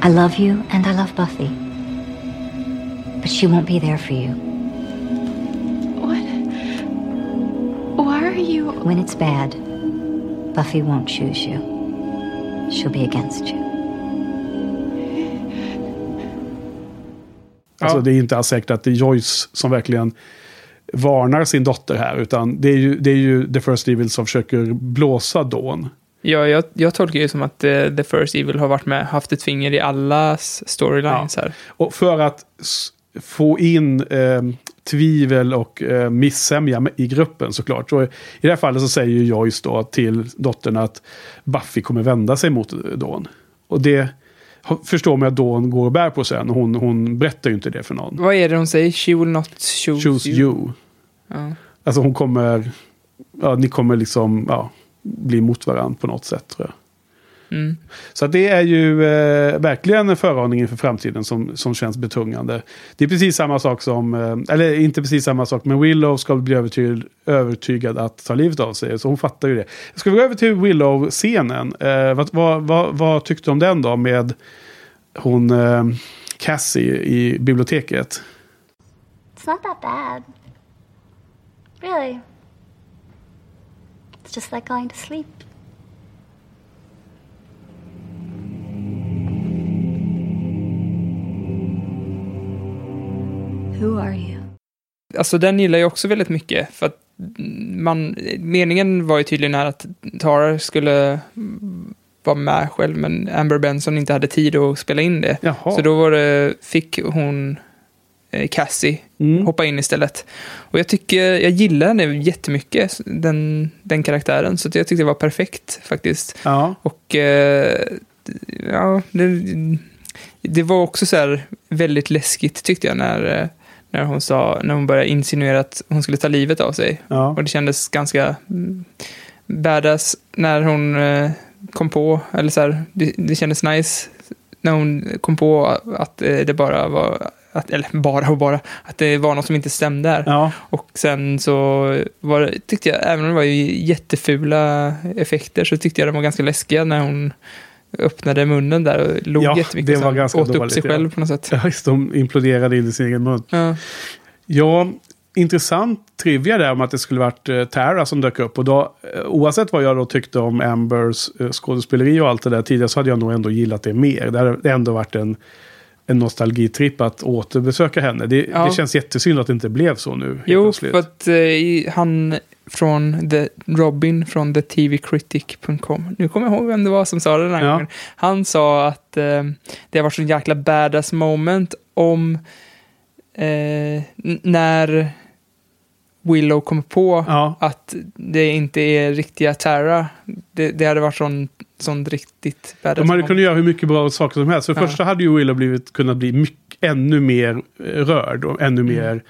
I love you and I love Buffy. But she won't be there for you. What? Why are you. When it's bad, Buffy won't choose you. She'll be against you. Alltså Ja. det är inte alls säkert att det är Joyce som verkligen varnar sin dotter här. Utan det är ju, det är ju The First Evil som försöker blåsa Dawn. Ja, jag, jag tolkar det som att eh, The First Evil har varit med, haft ett finger i allas storylines här. Och för att få in eh, tvivel och eh, missämja i gruppen såklart. Så I det här fallet så säger ju Joyce då till dottern att Buffy kommer vända sig mot Dawn. Och det förstår man att Dawn går och bär på sen. Hon, hon berättar ju inte det för någon. Vad är det hon säger? She will not choose, Choose you. you. Ja. Alltså hon kommer, ja, ni kommer liksom ja, bli mot varandra på något sätt tror jag. Mm. Så det är ju eh, verkligen en föraning inför framtiden som, som känns betungande. Det är precis samma sak som, eh, eller inte precis samma sak, men Willow ska bli övertygad, övertygad att ta livet av sig. Så hon fattar ju det. Ska vi gå över till Willow-scenen? Eh, vad, vad, vad, vad tyckte du om den då med hon eh, Cassie i biblioteket? It's not that bad. Really. It's just like going to sleep. Who are you? Alltså den gillar jag också väldigt mycket. För att man, meningen var ju tydligen här att Tara skulle vara med själv, men Amber Benson inte hade tid att spela in det. Jaha. Så då var det, fick hon Cassie Mm. hoppa in istället. Och jag tycker, jag gillar henne jättemycket, den, den karaktären. Så jag tyckte det var perfekt faktiskt. Ja. Och eh, ja, det, det var också så här väldigt läskigt tyckte jag när, eh, när hon sa, när hon började insinuera att hon skulle ta livet av sig. ja. Och det kändes ganska mm, badass när hon eh, kom på, eller så här, det, det kändes nice när hon kom på att eh, det bara var, att, eller bara och bara, att det var något som inte stämde där. ja. Och sen så var det, tyckte jag, även om det var ju jättefula effekter, så tyckte jag de var ganska läskiga när hon öppnade munnen där och log Ja, jättemycket. det var ganska åt upp dåligt, sig ja. själv på något sätt. Ja, just de imploderade in i sin egen mun. Ja. Ja, intressant trivia där om att det skulle varit eh, Tara som dök upp. Och då, eh, oavsett vad jag då tyckte om Ambers eh, skådespeleri och allt det där tidigare så hade jag nog ändå gillat det mer. Det hade ändå varit en, en nostalgitripp att återbesöka henne. Det, Ja. det känns jättesynd att det inte blev så nu. Jo, för att eh, han från the, Robin från thetvcritic.com, nu kommer jag ihåg vem det var som sa det den här Ja. gången. Han sa att eh, det har varit så jäkla badass moment om eh, när Willow kommer på Ja. att det inte är riktiga Terra. Det, det hade varit sån, sån riktigt badass De hade kunnat göra hur mycket bra saker som helst. För det Ja. första hade ju Willow blivit, kunnat bli mycket, ännu mer eh, rörd och ännu Mm. mer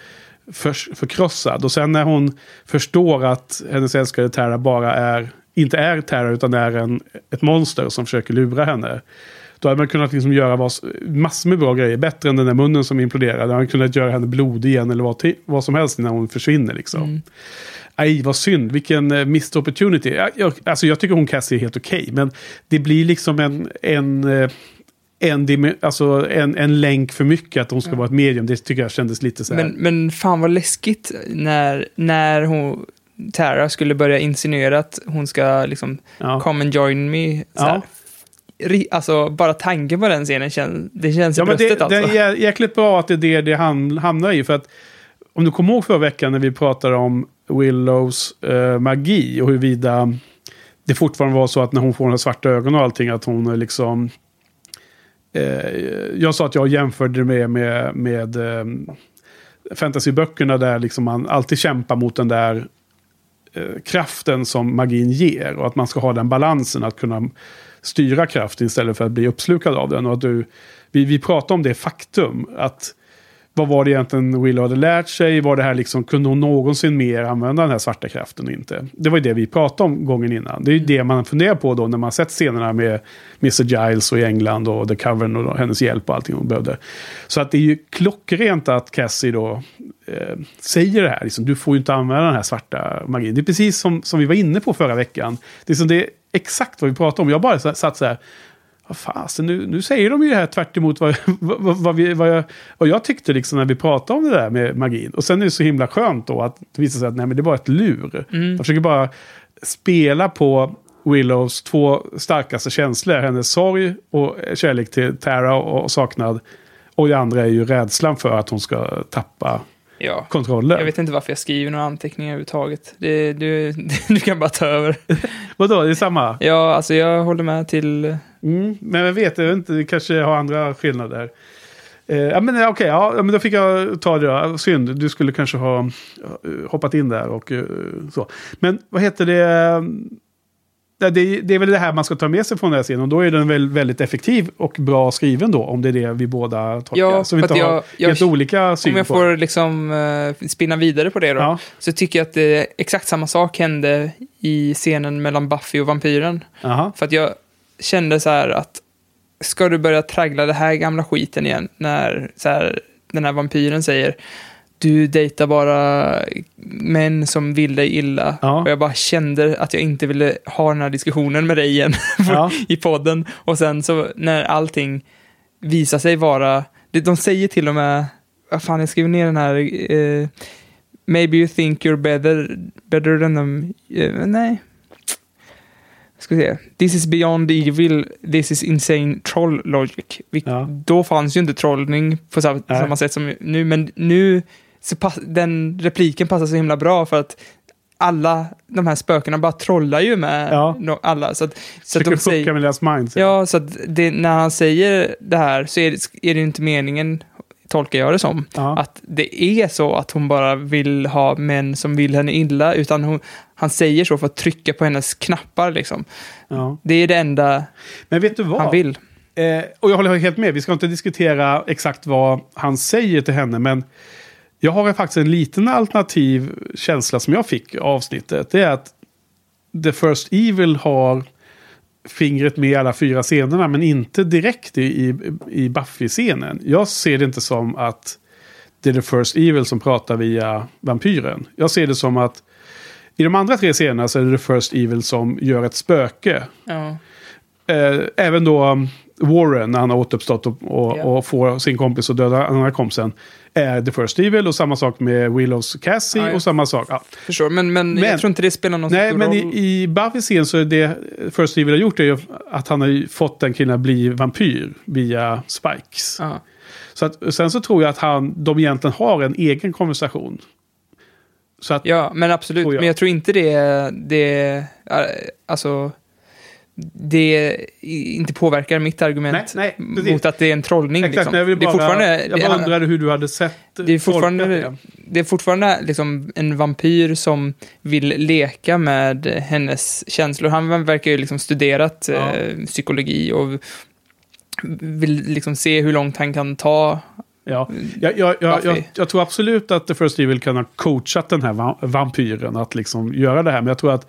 för, förkrossad. Och sen när hon förstår att hennes älskade Terra bara är, inte är Terra utan är en, ett monster som försöker lura henne. Då hade man kunnat liksom göra vad, massor med bra grejer. Bättre än den där munnen som imploderade. Man hade kunnat göra henne blodig igen eller vad, vad som helst innan hon försvinner. Liksom. Mm. Aj, vad synd. Vilken uh, missed opportunity. Jag, jag, alltså jag tycker hon Cassie är helt okej. men det blir liksom en, en, eh, en, alltså en, en länk för mycket att hon ska vara ett medium. Det tycker jag kändes lite så här. Men, men fan vad läskigt när, när hon, Tara skulle börja insinuera att hon ska liksom ja. come and join me. Ri- Alltså, bara tanken på den scenen, känns, det känns i Ja, men bröstet det, alltså. det är jä- jäkligt bra att det är det det ham- hamnar i. För att om du kommer ihåg förra veckan när vi pratade om Willows eh, magi och huruvida det fortfarande var så att när hon får de svarta ögonen och allting att hon är liksom... Eh, jag sa att jag jämförde det med, med, med eh, fantasyböckerna där liksom man alltid kämpar mot den där eh, kraften som magin ger. Och att man ska ha den balansen att kunna styra kraften istället för att bli uppslukad av den. Och att du, vi, vi pratar om det faktum att vad var det egentligen Willow hade lärt sig? Var det här liksom, kunde hon någonsin mer använda den här svarta kraften och inte? Det var ju det vi pratade om gången innan. Det är ju det man funderar på då när man sett scenerna med Mr. Giles och i England och The Covern och hennes hjälp och allting hon behövde. Så att det är ju klockrent att Cassie då eh, säger det här. Liksom, du får ju inte använda den här svarta magin. Det är precis som, som vi var inne på förra veckan. Det är, som det är exakt vad vi pratade om. Jag bara satt så här vad fasen, nu, nu säger de ju det här tvärt emot vad, vad, vad, vi, vad, jag, vad jag tyckte liksom när vi pratade om det där med magin. Och sen är det så himla skönt då att det visar sig att nej, men det var ett lur. Mm. Jag försöker bara spela på Willows två starkaste känslor. Hennes sorg och kärlek till Tara och saknad. Och det andra är ju rädslan för att hon ska tappa ja. kontrollen. Jag vet inte varför jag skriver några anteckningar överhuvudtaget. Det, du, du kan bara ta över. Vadå, det är samma? Ja, alltså jag håller med till... Mm, men jag vet, jag vet inte, kanske har andra skillnader. Eh, ja, men okej, okay, ja, men då fick jag ta det då. Synd, du skulle kanske ha eh, hoppat in där och uh, så. Men vad heter det? det, det är väl det här man ska ta med sig från den här scenen. Och då är den väl väldigt effektiv och bra skriven då. Om det är det vi båda tolkar. Ja, så vi inte jag, har jag, helt olika syn Om jag på. får liksom uh, spinna vidare på det då. Ja. Så tycker jag att det, exakt samma sak hände i scenen mellan Buffy och vampyren. Aha. För att jag kände så här att ska du börja traggla det här gamla skiten igen när så här, den här vampyren säger du dejtar bara män som vill dig illa. Ja. Och jag bara kände att jag inte ville ha den här diskussionen med dig igen ja. i podden. Och sen så när allting visar sig vara, de säger till och med, vad fan jag skriver ner den här, uh, maybe you think you're better, better than them. Uh, nej. Ska vi se. This is beyond evil, this is insane troll logic. Ja. Då fanns ju inte trollning på samma, samma sätt som nu, men nu så pass, den repliken passar så himla bra för att alla de här spökena bara trollar ju med ja. alla. Så att, så att de säger, med deras minds. Ja, ja så att det, när han säger det här så är det, är det inte meningen, tolkar jag det som, ja. att det är så att hon bara vill ha män som vill henne illa, utan hon, han säger så för att trycka på hennes knappar liksom. Ja. Det är det enda Men vet du vad? han vill. Eh, och jag håller helt med, vi ska inte diskutera exakt vad han säger till henne, men jag har faktiskt en liten alternativ känsla som jag fick i avsnittet. Det är att The First Evil har fingret med i alla fyra scenerna men inte direkt i, i Buffy-scenen. Jag ser det inte som att det är The First Evil som pratar via vampyren. Jag ser det som att i de andra tre scenerna så är det The First Evil som gör ett spöke. Ja. Eh, även då Warren, när han har återuppstått och, och, yeah. och får sin kompis att döda andra kompisen, är The First Evil. Och samma sak med Willows Cassie ah, och samma sak. Ja. Förstår, men, men, men jag tror inte det spelar någon nej, stor men roll. I, i Buffy scen så är det First Evil har gjort är ju att han har fått den killen att bli vampyr via Spikes. Ah. Så att, sen så tror jag att han, de egentligen har en egen konversation. Att, ja, men absolut. Jag. Men jag tror inte det, det alltså det inte påverkar mitt argument nej, nej, mot att det är en trollning. Exakt, liksom. jag, vill bara, det är fortfarande, jag bara undrade hur du hade sett det är fortfarande, det. det är fortfarande liksom en vampyr som vill leka med hennes känslor. Han verkar ju liksom studerat ja. eh, psykologi och vill liksom se hur långt han kan ta Ja, jag, jag, jag, jag, tror absolut att The First Evil kan ha coachat den här vampyren att liksom göra det här. Men jag tror att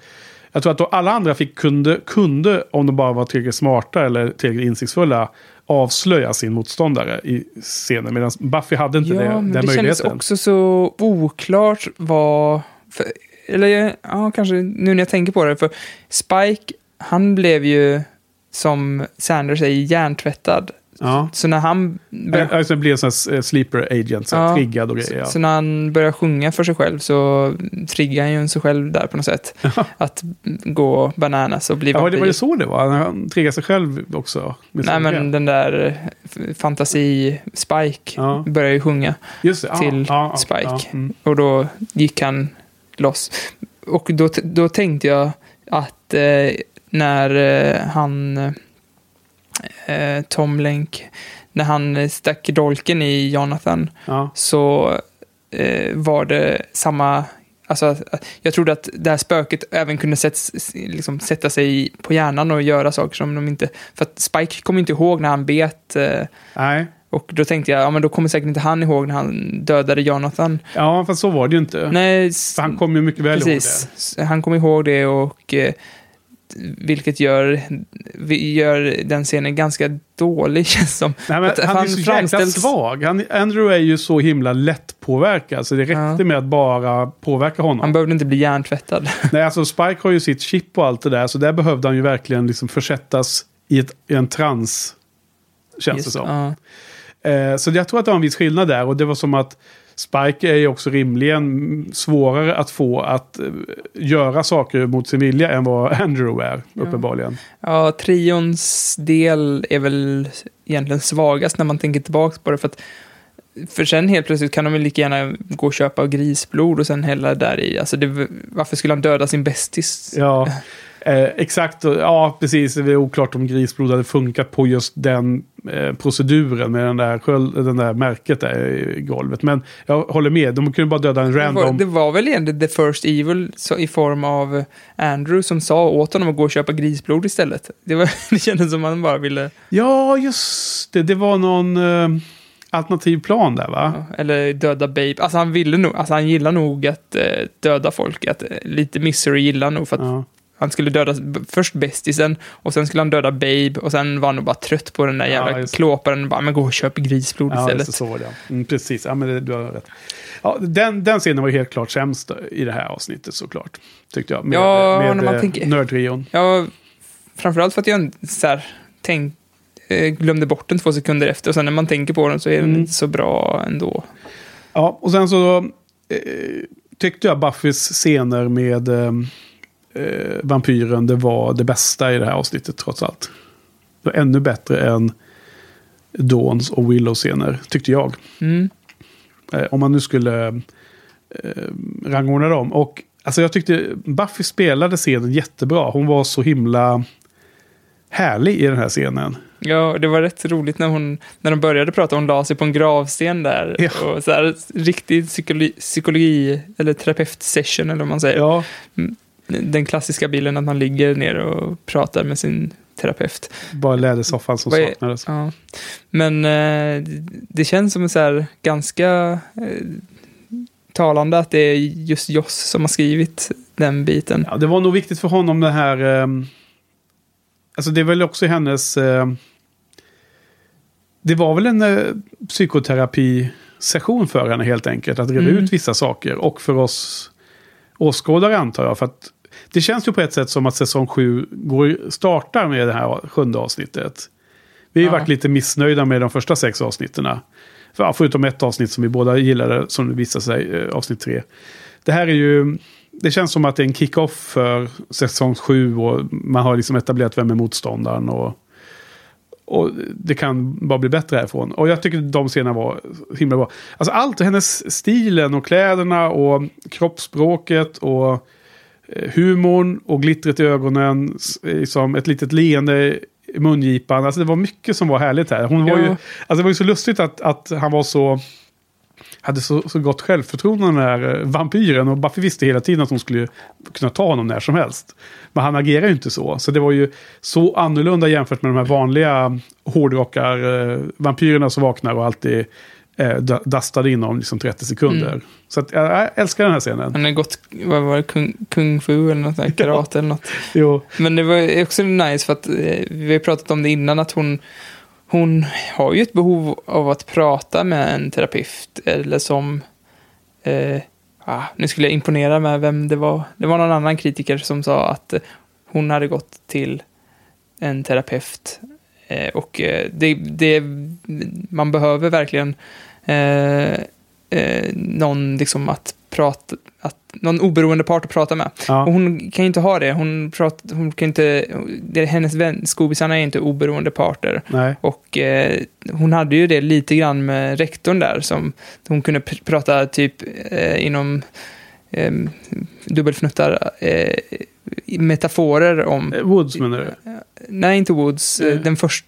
jag tror att alla andra fick, kunde, kunde, om de bara var tillräckligt smarta eller tillräckligt insiktsfulla, avslöja sin motståndare i scenen. Medan Buffy hade inte ja, det, den det möjligheten. Det kändes också så oklart vad... För, eller ja, kanske nu när jag tänker på det. För Spike, han blev ju, som Sanders säger, hjärntvättad Ja. Så när han... Bör... Alltså blir en sån här sleeper agent, så ja. triggad och grejer. Ja. Så, så, när han börjar sjunga för sig själv så triggar han ju sig själv där på något sätt. att gå bananas och bli ja, vampyr. Var det så det var? Han triggar sig själv också? Nej, men den där fantasi-Spike ja. börjar ju sjunga till Spike. Mm. Och då gick han loss. Och då, då tänkte jag att eh, när eh, han eh, Tom Lenk, när han stack dolken i Jonathan, ja. så eh, var det samma Alltså, jag trodde att det här spöket även kunde sätts, liksom, sätta sig på hjärnan och göra saker som de inte... För att Spike kommer inte ihåg när han bet... Eh, Nej. Och då tänkte jag, ja men då kommer säkert inte han ihåg när han dödade Jonathan. Ja, fast så var det ju inte. Nej, För han kom ju mycket väl precis. ihåg det. Han kommer ihåg det och eh, vilket gör, vi gör den scenen ganska dålig känns som. Nej, men Att han, är han så jäkla framställs- svag. Han, Andrew är ju så himla lätt påverkad, så det räckte Ja. med att bara påverka honom. Han behövde inte bli hjärntvättad. Nej, alltså Spike har ju sitt chip och allt det där, så där behövde han ju verkligen liksom försättas i, ett, i en trans, känns det Just- som. ja. Eh, så jag tror att det var en viss skillnad där, och det var som att Spike är ju också rimligen svårare att få att eh, göra saker mot sin vilja än vad Andrew är, uppenbarligen. Ja, trions del är väl egentligen svagast när man tänker tillbaka på det. För, att, för sen helt plötsligt kan de väl lika gärna gå och köpa grisblod och sen hälla där i. Alltså det, varför skulle han döda sin bästis? Ja, eh, exakt. Ja, precis. Det är oklart om grisblod hade funkat på just den eh, proceduren med den där, sköld, den där märket där i golvet. Men jag håller med, de kunde bara döda en Det var, random. det var väl egentligen the first evil så, i form av Andrew som sa åt honom att gå och köpa grisblod istället. Det, var, det kändes som han bara ville, Ja, just det. Det var någon eh, alternativ plan där, va? ja, eller döda Babe. Alltså han ville nog, alltså han gillar nog att eh, döda folk. Att, eh, lite misery gillar nog för att Ja. Han skulle döda först bästisen och sen skulle han döda Babe och sen var han nog bara trött på den där Ja, jävla det. klåparen. Bara, men gå och köp grisblod Ja, istället. det, så var det. Mm, precis, ja, men det, du har rätt. Ja, den, den scenen var ju helt klart sämst i det här avsnittet såklart. Tyckte jag. Med, Ja, med när man eh, tänker- nördtrion. Ja, framförallt för att jag så här, tänk, eh, glömde bort den två sekunder efter och sen när man tänker på den så är den Mm. inte så bra ändå. Ja, och sen så eh, tyckte jag Buffys scener med eh, eh, vampyren, det var det bästa i det här avsnittet trots allt. Det var ännu bättre än Dawns och Willows scener, tyckte jag. Mm. Eh, om man nu skulle eh, rangordna dem. Och alltså jag tyckte Buffy spelade scenen jättebra. Hon var så himla härlig i den här scenen. Ja, det var rätt roligt när hon, när de började prata, hon la sig på en gravsten där. Ja. Och så här, riktig psykologi, psykologi eller terapeutsession eller vad man säger. Ja, Den klassiska bilden att man ligger ner och pratar med sin terapeut. bara lädersoffan som Vad saknades. Ja. Men eh, det känns som en så här ganska eh, talande att det är just Joss som har skrivit den biten. Ja, det var nog viktigt för honom det här... ehm, alltså det är väl också hennes... ehm, det var väl en uh, psykoterapisession för henne helt enkelt. Att reda Mm. ut vissa saker. Och för oss åskådare antar jag. För att det känns ju på ett sätt som att säsong 7 går, startar med det här sjunde avsnittet. Vi har Ja. varit lite missnöjda med de första sex avsnitten. För, förutom ett avsnitt som vi båda gillade, som det visade sig, eh, avsnitt tre. Det här är ju... Det känns som att det är en kick-off för säsong 7 och man har liksom etablerat vem är motståndaren. Och, och det kan bara bli bättre härifrån. Och jag tycker de scenerna var himla bra. Alltså allt, hennes stilen och kläderna och kroppsspråket och humorn och glittret i ögonen. Liksom ett litet leende i mungipan. Alltså det var mycket som var härligt här. Hon var Ja. ju, alltså det var ju så lustigt att, att han var så hade så, så gott självförtroende den här eh, vampyren. Och Buffy visste hela tiden att hon skulle kunna ta honom när som helst. Men han agerar ju inte så. Så det var ju så annorlunda jämfört med de här vanliga hårdrockar-vampyrerna som vaknar och alltid eh, da- dastade inom liksom 30 sekunder. Mm. Så att, jag, älskar den här scenen. Han har gått, vad var det, kung, kung fu eller något där, karate eller något. Jo, Men det var också nice för att eh, vi har pratat om det innan att hon, hon har ju ett behov av att prata med en terapeut eller som eh, ah, nu skulle jag imponera med vem det var. Det var någon annan kritiker som sa att eh, hon hade gått till en terapeut eh, och det, det, man behöver verkligen eh, eh, någon liksom att prata, att, någon oberoende part att prata med. ja. Och hon kan ju inte ha det. Hon, prat, hon kan inte, det, hennes vän, skobisarna är inte oberoende parter. Nej. Och eh, hon hade ju det lite grann med rektorn där. Som hon kunde pr- prata typ eh, inom eh, dubbelfnuttar metaforer om... Woods menar du? Nej, inte Woods. Eh. Den första,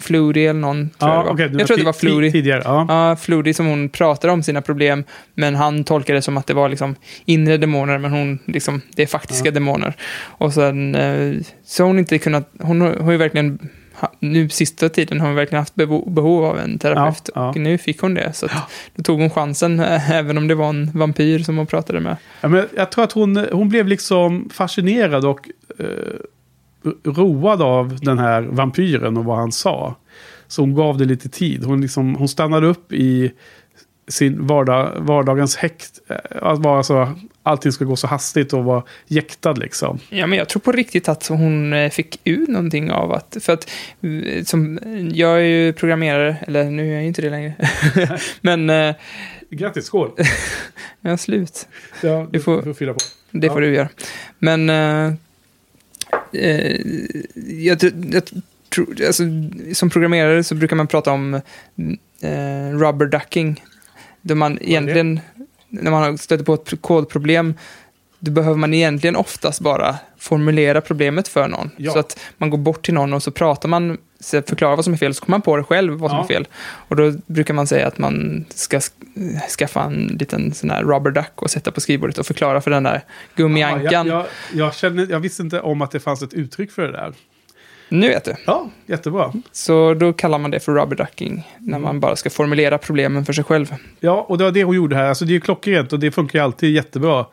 Flutie eller någon. Tror jag Ja, det var. okej. jag tror det var Flutie. Tidigare, ja. Ja, Flutie som hon pratar om sina problem, men han tolkar det som att det var liksom inre demoner, men hon, liksom, det är faktiska Ja. demoner. Och sen, eh, så hon inte kunnat, hon har ju verkligen nu sista tiden har hon verkligen haft behov av en terapeut. Ja, ja. Och nu fick hon det. Så att då tog hon chansen, även om det var en vampyr som hon pratade med. Ja, men jag tror att hon, hon blev liksom fascinerad och eh, road av den här vampyren och vad han sa. Så hon gav det lite tid. Hon, liksom, hon stannade upp i sin vardag, vardagens häkt. eh, Att vara så, allting ska gå så hastigt och vara jäktad liksom. Ja, men jag tror på riktigt att hon eh, fick ut någonting av att... För att eh, som, jag är ju programmerare, eller nu är jag ju inte det längre. men eh, Grattis, skål! jag har slut. Ja, Du får- du får fylla på. Det Ja. får du göra. Men eh, eh, jag, jag tror, alltså, som programmerare så brukar man prata om eh, rubber ducking. Där man egentligen, när man stöter på ett kodproblem, då behöver man egentligen oftast bara formulera problemet för någon. Ja. Så att man går bort till någon och så pratar man, förklarar vad som är fel, så kommer man på det själv vad som Ja. är fel. Och då brukar man säga att man ska sk- skaffa en liten sån här rubber duck och sätta på skrivbordet och förklara för den där gummiankan. Ja, jag, jag, jag, känner, jag visste inte om att det fanns ett uttryck för det där. Nu vet du. Ja, jättebra. Så då kallar man det för rubber ducking, när man bara ska formulera problemen för sig själv. Ja, och det var det hon gjorde här. Alltså det är ju klockrent och det funkar ju alltid jättebra.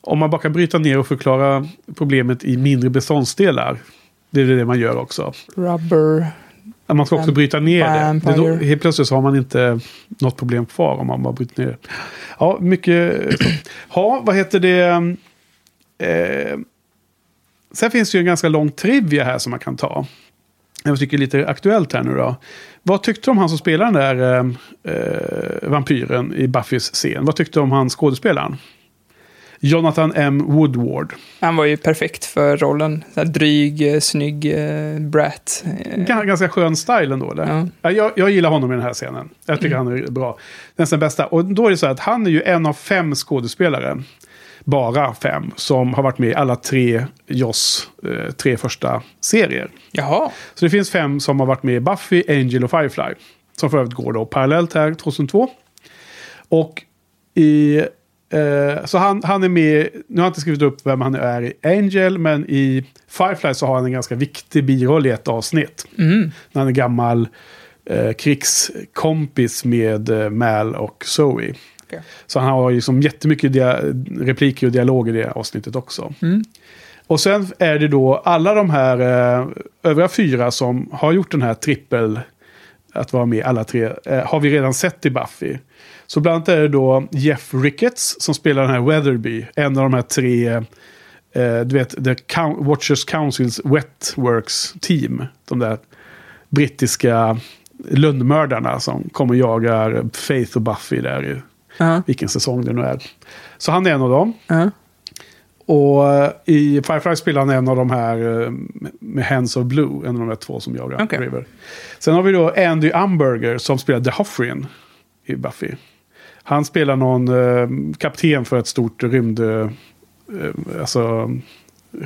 Om man bara kan bryta ner och förklara problemet i mindre beståndsdelar. Det är det man gör också. Rubber... Man ska också bryta ner det. det är då, helt plötsligt så har man inte något problem kvar om man bara bryter ner det. Ja, mycket... Ja, vad heter det? Eh, sen finns det ju en ganska lång trivia här som man kan ta. Jag tycker lite aktuellt här nu då. Vad tyckte du om han som spelar den där eh, eh, vampyren i Buffys scen? Vad tyckte du om han skådespelaren? Jonathan M. Woodward. Han var ju perfekt för rollen. Så här dryg, eh, snygg eh, brat. Eh, Gan- Ganska skön style ändå. Eller? Ja. Ja, jag, jag gillar honom i den här scenen. Jag tycker han är bra. Nästan bästa. Och då är det så att han är ju en av fem skådespelare. Bara fem. Som har varit med i alla tre Joss eh, tre första serier. Jaha. Så det finns fem som har varit med i Buffy, Angel och Firefly. Som för övrigt går då parallellt här 2002. Och i... Eh, så han, han är med, nu har jag inte skrivit upp vem han är i Angel, men i Firefly så har han en ganska viktig biroll i ett avsnitt. Mm. När han är gammal eh, krigskompis med eh, Mal och Zoe. Okej. Så han har ju som jättemycket dia- repliker och dialog i det avsnittet också. Mm. Och sen är det då alla de här eh, övriga fyra som har gjort den här trippel, att vara med alla tre, eh, har vi redan sett i Buffy. Så bland annat är det då Jeff Ricketts som spelar den här Weatherby, en av de här tre, eh, du vet, The Coun- Watchers Councils Wetworks team. De där brittiska lönnmördarna som kommer och jagar Faith och Buffy där i Ja. vilken säsong det nu är. Så han är en av dem. Ja. Och i Firefly spelar han en av de här eh, med Hands of Blue. En av de här två som jagar Okej. River. Sen har vi då Andy Umberger som spelar The Hoffrin i Buffy. Han spelar någon eh, kapten för ett stort rymd... Eh, alltså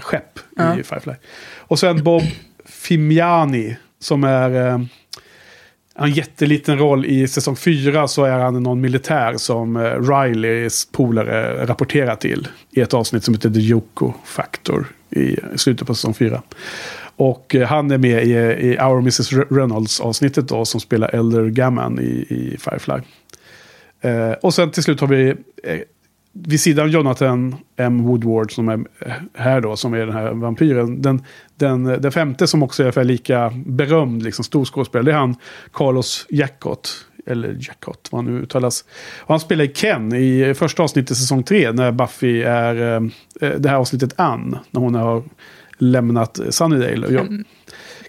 skepp Ja. i Firefly. Och sen Bob Fimiani som är... Har en jätteliten roll i säsong fyra så är han någon militär som eh, Rileys polare rapporterar till. I ett avsnitt som heter The Yoko Factor i slutet på säsong fyra. Och eh, han är med i, eh, i Our Mrs Reynolds avsnittet då som spelar Elder Gammon i, i Firefly. Eh, och sen till slut har vi eh, vid sidan av Jonathan M. Woodward som är här då, som är den här vampyren. Den, den, den femte som också är ungefär lika berömd, liksom stor skådespelare, det är han Carlos Jackott. Eller Jackott, vad han nu uttalas. Och han spelar Ken i första avsnittet i säsong tre, när Buffy är, eh, det här avsnittet Ann, när hon har lämnat Sunnydale. Och jag,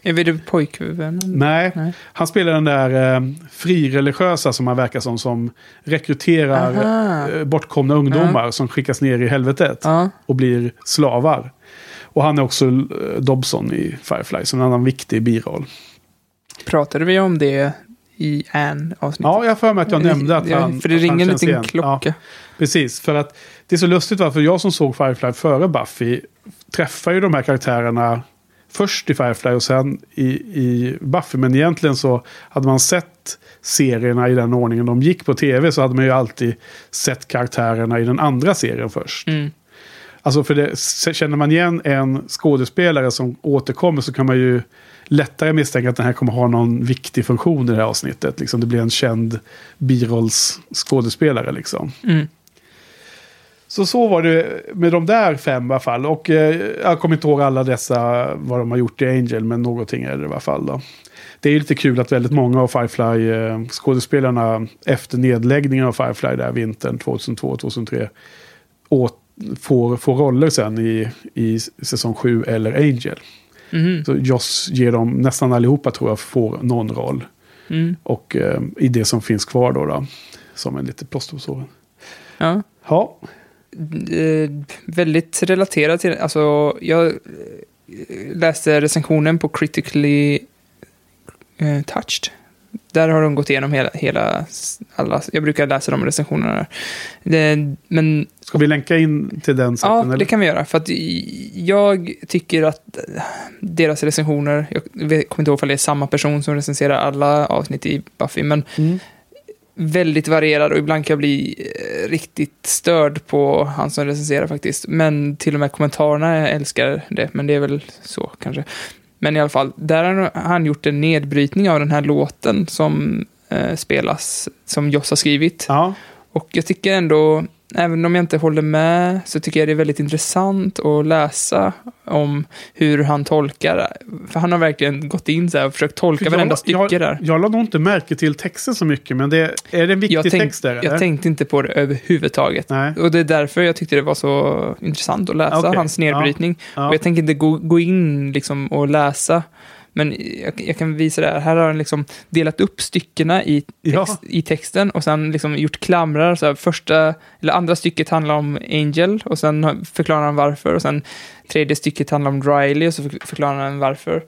är vi det pojkvännen? Nej, Nej. han spelar den där eh, frireligiösa som han verkar som, som rekryterar Aha. eh, bortkomna ungdomar som skickas ner i helvetet Ja. och blir slavar. Och han är också eh, Dobson i Firefly, som en annan viktig biroll. Pratade vi om det i Anne-avsnittet? Ja, jag för mig att jag nämnde att Ja, han... För det ringer en liten igen. klocka. Ja, precis, för att det är så lustigt varför jag som såg Firefly före Buffy träffar ju de här karaktärerna först i Firefly och sen i, i Buffy. Men egentligen så hade man sett serierna i den ordningen de gick på tv så hade man ju alltid sett karaktärerna i den andra serien först. Mm. Alltså för det, känner man igen en skådespelare som återkommer så kan man ju lättare misstänka att den här kommer ha någon viktig funktion i det här avsnittet. Liksom det blir en känd birollsskådespelare liksom. Mm. Så så var det med de där fem i alla fall. Och eh, jag kommer inte ihåg alla dessa, vad de har gjort i Angel, men någonting är det i alla fall. Då. Det är ju lite kul att väldigt många av Firefly-skådespelarna efter nedläggningen av Firefly där vintern 2002-2003 får, får roller sen i, i säsong 7 eller Angel. Mhm. Så Joss ger dem, nästan allihopa tror jag, får någon roll. Mm. Och eh, i det som finns kvar då, då som en lite plåster på såren. Ja. Ja, Eh, väldigt relaterad till, alltså jag eh, läste recensionen på Critically eh, Touched. Där har de gått igenom hela, hela alla, jag brukar läsa de recensionerna där. Det, men ska vi länka in till den Ja, sätten? det kan vi göra. För att jag tycker att deras recensioner, jag kommer inte ihåg om det är samma person som recenserar alla avsnitt i Buffy, men Mm. Väldigt varierad och ibland kan jag bli eh, riktigt störd på han som recenserar faktiskt. Men till och med kommentarerna jag älskar det, men det är väl så kanske. Men i alla fall, där har han gjort en nedbrytning av den här låten som eh, spelas, som Joss har skrivit. Ja, Och jag tycker ändå, även om jag inte håller med, så tycker jag det är väldigt intressant att läsa om hur han tolkar. För han har verkligen gått in så här och försökt tolka För varenda jag, stycke jag, där. Jag la nog inte märke till texten så mycket, men det, är det en viktig Jag, tänk, text där? jag eller? tänkte inte på det överhuvudtaget. Nej. Och det är därför jag tyckte det var så intressant att läsa Okej, hans nedbrytning. Ja. Och jag tänker inte gå, gå in liksom och läsa. Men jag, jag kan visa det här. Här har han liksom delat upp styckena i, Ja. text, i texten och sen liksom gjort klamrar. Så här, första, eller andra stycket handlar om Angel och sen förklarar han varför. Och sen tredje stycket handlar om Riley och så för- förklarar han varför.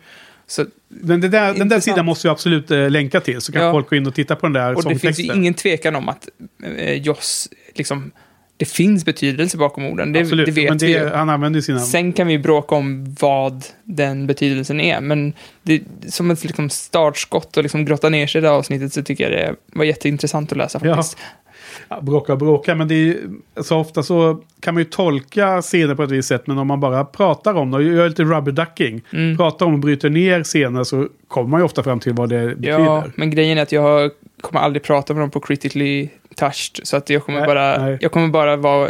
Så, Men det där, den där sidan måste vi absolut eh, länka till, så kan Ja. folk gå in och titta på den där och det finns ju ingen tvekan om att eh, Joss, liksom, det finns betydelse bakom orden. Det, absolut, det vet det, vi ju. han använder sina... Sen kan vi bråka om vad den betydelsen är, men det, som ett liksom startskott och liksom grotta ner sig i det här avsnittet så tycker jag det var jätteintressant att läsa faktiskt. Ja, bråka och bråka, men det är ju, så ofta så kan man ju tolka scener på ett visst sätt, men om man bara pratar om det och gör lite rubber ducking, Mm. pratar om och bryter ner scener så kommer man ju ofta fram till vad det betyder. Ja, men grejen är att jag kommer aldrig prata med dem på critically touched, så att jag kommer Nej, bara, nej. jag kommer bara vara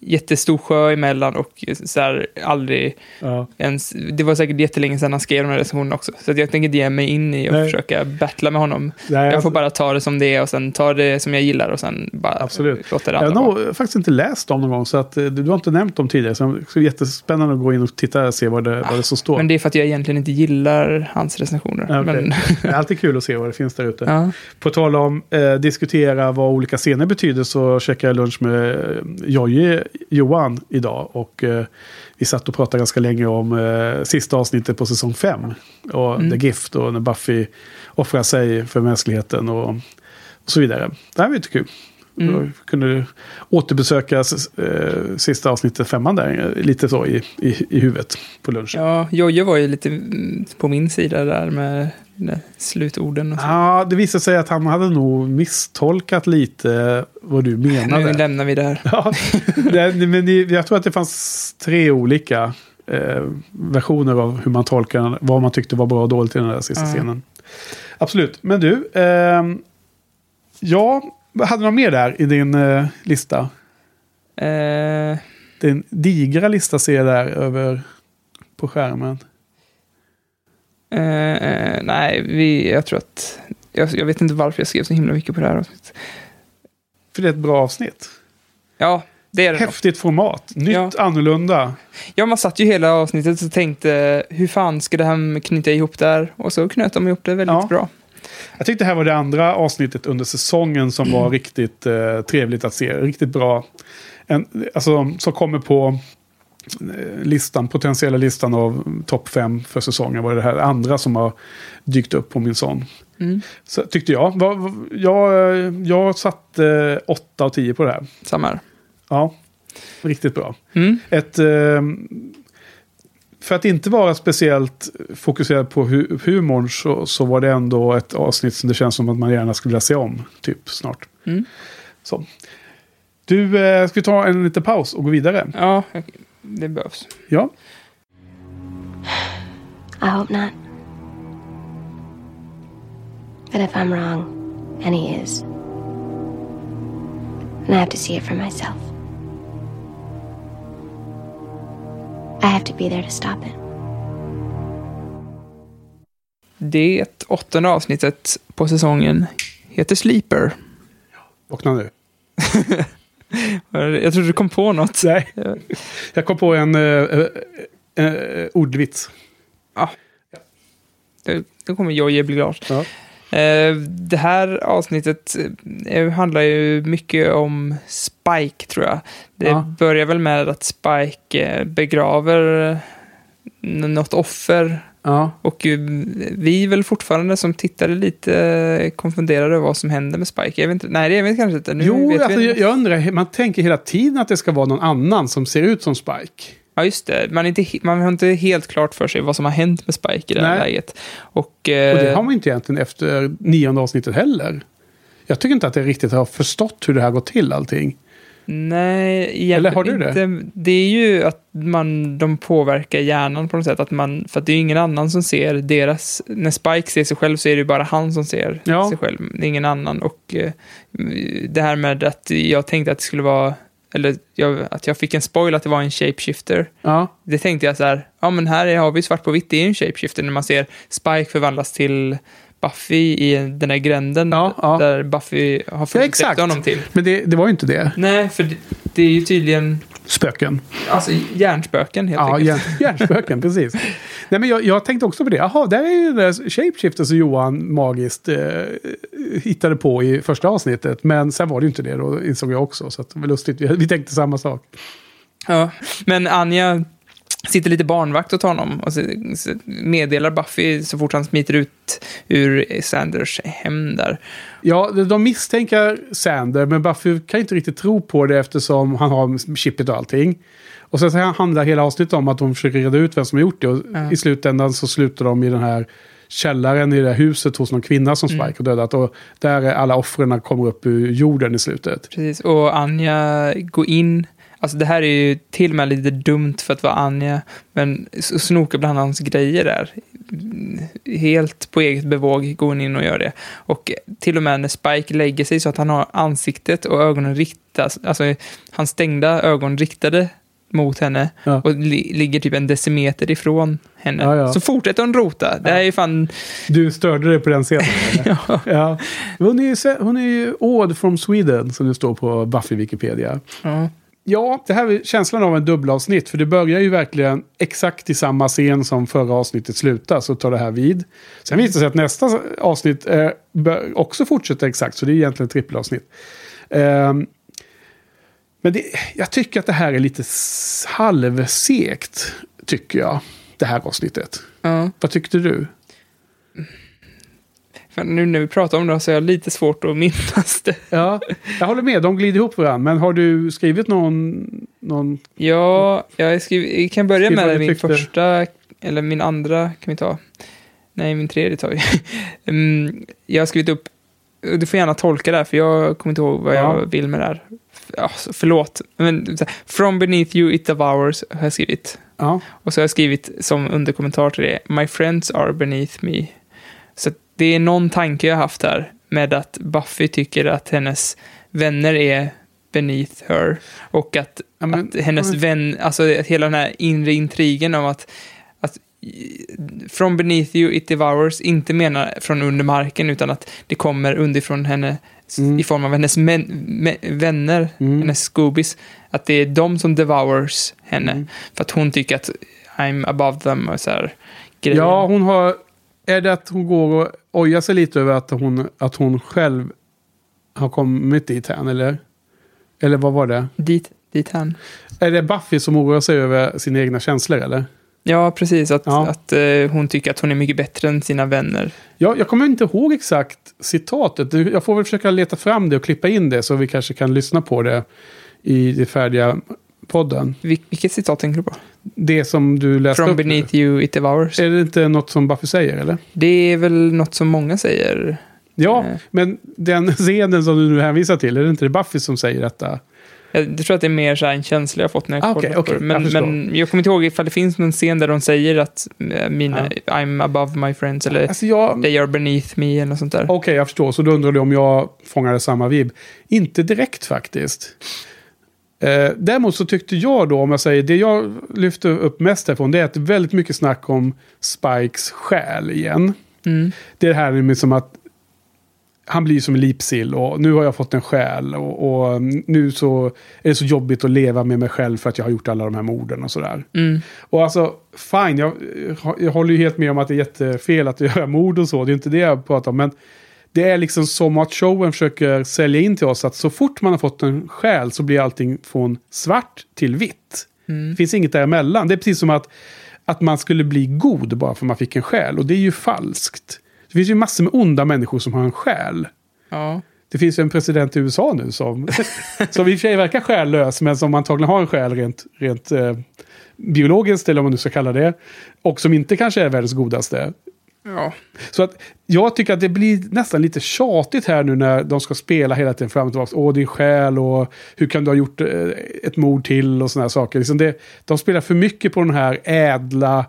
jättestor sjö emellan och så här aldrig Ja. ens, det var säkert jättelänge sedan han skrev de här recensionerna också, så jag tänker inte ge mig in i och Nej. försöka battla med honom. Nej, Jag alltså- får bara ta det som det är och sen ta det som jag gillar och sen bara Absolut. låta det Jag har andra vara. nog faktiskt inte läst dem någon gång, så att, eh, du har inte nämnt dem tidigare. Så det är jättespännande att gå in och titta och se vad det, vad det så står. Men det är för att jag egentligen inte gillar hans recensioner. Okej. Men, Det är alltid kul att se vad det finns där ute. ja. På tal om eh, diskutera vad olika scener betyder så käkade jag lunch med eh, Jojje Johan idag. Och eh, vi satt och pratade ganska länge om eh, sista avsnittet på säsong 5. Och Mm. The Gift och när Buffy offrar sig för mänskligheten och, och så vidare. Det här var lite kul. Mm. Då kunde du återbesöka eh, sista avsnittet femman där, eh, lite så i, i, i huvudet på lunchen. ja, Jojje var ju lite mm, på min sida där med slutorden och så. Ja, det visade sig att han hade nog misstolkat lite vad du menade. Nu lämnar vi det här. Ja, det, men jag tror att det fanns tre olika eh, versioner av hur man tolkar vad man tyckte var bra och dåligt i den där sista Ja. scenen. Absolut. Men du, ehm, ja, hade du något mer där i din eh, lista? Eh, Din digra lista ser jag där över på skärmen. Eh, nej, vi, jag tror att... Jag, jag vet inte varför jag skrev så himla mycket på det här avsnittet. För det är ett bra avsnitt. Ja, det är det. Häftigt format. Nytt, Ja. annorlunda. Ja, man satt ju hela avsnittet och tänkte hur fan ska det här knyta ihop där? Och så knöt de ihop det väldigt Ja. bra. Jag tyckte det här var det andra avsnittet under säsongen som var riktigt eh, trevligt att se. Riktigt bra. En, alltså, som kommer på listan, potentiella listan av topp fem för säsongen var det här andra som har dykt upp på min sån. Mm. Så, tyckte jag. Jag, eh, jag satte eh, 8 av 10 på det här. Samma här. Ja, riktigt bra. Mm. Ett, eh, för att inte vara speciellt fokuserad på hu humorn så, så var det ändå ett avsnitt som det känns som att man gärna skulle vilja se om. Typ snart. Mm. Så. Du, eh, ska vi ta en liten paus och gå vidare? Ja, det behövs. Ja. I hope not. But if I'm wrong, and he is, then I have to see it for myself. I have to be there to stop it. Det åttonde avsnittet på säsongen heter Sleeper. Vakna nu. Jag trodde du kom på något. Nej. Jag kom på en uh, uh, ordvits. Ja. Det kommer Jojje bli glad. Ja. Det här avsnittet handlar ju mycket om Spike, tror jag. Det Ja. börjar väl med att Spike begraver något offer. Ja. Och eh, vi är väl fortfarande som tittare lite eh, konfunderade över vad som händer med Spike. Jag vet inte, nej, det vet vi kanske inte. Nu Jo, alltså, jag, jag undrar, man tänker hela tiden att det ska vara någon annan som ser ut som Spike. Ja, just det. Man, är inte, man har inte helt klart för sig vad som har hänt med Spike i det här läget. Och, Och det eh, har man inte egentligen efter nionde avsnittet heller. Jag tycker inte att jag riktigt har förstått hur det här går till allting. Nej, Eller har du det? inte. Det är ju att man, de påverkar hjärnan på något sätt. Att man, för att det är ju ingen annan som ser deras... När Spike ser sig själv så är det ju bara han som ser Ja. sig själv. Det är ingen annan. Och eh, det här med att jag tänkte att det skulle vara... Eller jag, att jag fick en spoil att det var en shapeshifter. Ja, Det tänkte jag så här, ja men här har vi svart på vitt, det är en shapeshifter när man ser Spike förvandlas till Buffy i den där gränden Ja, ja. där Buffy har ja funnit exakt. honom till. Men det, det var ju inte det. Nej, för det, det är ju tydligen Spöken. alltså, hjärnspöken helt Ja, enkelt. hjärn, hjärnspöken, precis. Nej, men jag, jag tänkte också på det. Jaha, där är ju den där shapeshifter som Johan magiskt eh, hittade på i första avsnittet. Men sen var det ju inte det, då insåg jag också. Så det var lustigt. Vi, vi tänkte samma sak. Ja. Men Anja sitter lite barnvakt åt honom och meddelar Buffy så fort han smiter ut ur Sanders hem där. Ja, de- misstänker Sander, men Buffy kan inte riktigt tro på det eftersom han har chippet och allting. Och sen så handlar hela avsnittet om att de försöker reda ut vem som har gjort det. Och Ja. i slutändan så slutar de i den här källaren i det här huset hos någon kvinna som Spike har dödat. Och där är alla offren kommer upp ur jorden i slutet. Precis, och Anja går in. Alltså det här är ju till och med lite dumt för att vara Anja, men s- snokar bland hans grejer där. Helt på eget bevåg går hon in och gör det. Och till och med när Spike lägger sig så att han har ansiktet och ögonen riktas, alltså hans stängda ögon riktade mot henne Ja. och li- ligger typ en decimeter ifrån henne. Ja, ja. Så fortsätter hon rota. Det här är ju fan... Du störde dig på den scenen? Ja. ja. Hon är ju Odd from Sweden, som det står på Buffy-Wikipedia. Ja. Ja, det här är känslan av en dubbelavsnitt. För det börjar ju verkligen exakt i samma scen som förra avsnittet slutar. Så tar det här vid. Sen visar det sig att nästa avsnitt eh, också fortsätter exakt. Så det är egentligen ett trippelavsnitt. Ehm, men det, jag tycker att det här är lite halvsegt. Tycker jag. Det här avsnittet. Ja. Vad tyckte du? Nu när vi pratar om det så har jag lite svårt att minnas det. Ja, jag håller med. De glider ihop varandra. Men har du skrivit någon... någon Ja, jag, skriver, jag kan börja Skriv med min tyckte. första, eller min andra kan vi ta. Nej, min tredje tar vi. Mm, jag har skrivit upp, du får gärna tolka det här för jag kommer inte ihåg vad Ja. jag vill med det här. Förlåt. Men, From beneath you it devours har jag skrivit. ja, Och så har jag skrivit som underkommentar till det, My friends are beneath me. Så det är någon tanke jag har haft här med att Buffy tycker att hennes vänner är beneath her. Och att, Ja, men- att hennes men- vän, alltså hela den här inre intrigen om att, att from beneath you it devours inte menar från under marken utan att det kommer underifrån henne Mm. i form av hennes män, mä- vänner, Mm. hennes scoobies. Att det är de som devours henne. Mm. För att hon tycker att I'm above them och så här grejer. Ja, hon har... Är det att hon går och ojar sig lite över att hon, att hon själv har kommit dit här, eller? Eller vad var det? Dit, dit han. Är det Buffy som oroar sig över sina egna känslor, eller? Ja, precis. Att, Ja. att eh, hon tycker att hon är mycket bättre än sina vänner. Ja, jag kommer inte ihåg exakt citatet. Jag får väl försöka leta fram det och klippa in det så vi kanske kan lyssna på det i den färdiga podden. Vil- vilket citat tänker du på? Det som du läste From upp nu. beneath you it devours. Är det inte något som Buffy säger, eller? Det är väl något som många säger. Ja, Eh. men den scenen som du nu hänvisar till, är det inte det Buffy som säger detta? Jag tror att det är mer så här en känsla jag fått när jag Ah, okej, det. Men jag men jag kommer inte ihåg ifall det finns någon scen där de säger att eh, mina, I'm above my friends eller Alltså jag... they are beneath me eller något sånt där. Okej, jag förstår. Så då undrar du om jag fångade samma vibb. Inte direkt faktiskt. Eh, däremot så tyckte jag då, om jag säger det jag lyfte upp mest härifrån, det är att väldigt mycket snack om Spikes själ igen. Mm. Det är det här med som att han blir som en lipsill och nu har jag fått en själ och, och nu så är det så jobbigt att leva med mig själv för att jag har gjort alla de här morden och sådär. Mm. Och alltså, fine, jag, jag håller ju helt med om att det är jättefel att göra mord och så. Det är inte det jag pratar om. Men det är liksom som att showen försöker sälja in till oss att så fort man har fått en själ så blir allting från svart till vitt. Det finns inget däremellan. Det är precis som att, att man skulle bli god bara för man fick en själ. Och det är ju falskt. Det finns ju massor med onda människor som har en själ. Ja. Det finns ju en president i USA nu som, som i och för sig verkar själlös, men som antagligen har en själ rent, rent eh, biologiskt, eller vad man nu ska kalla det. Och som inte kanske är världens godaste ja. Så att jag tycker att det blir nästan lite tjatigt här nu när de ska spela hela tiden fram och tillbaka. Åh, din själ och hur kan du ha gjort eh, ett mord till och sådana här saker. Liksom det, de spelar för mycket på den här ädla...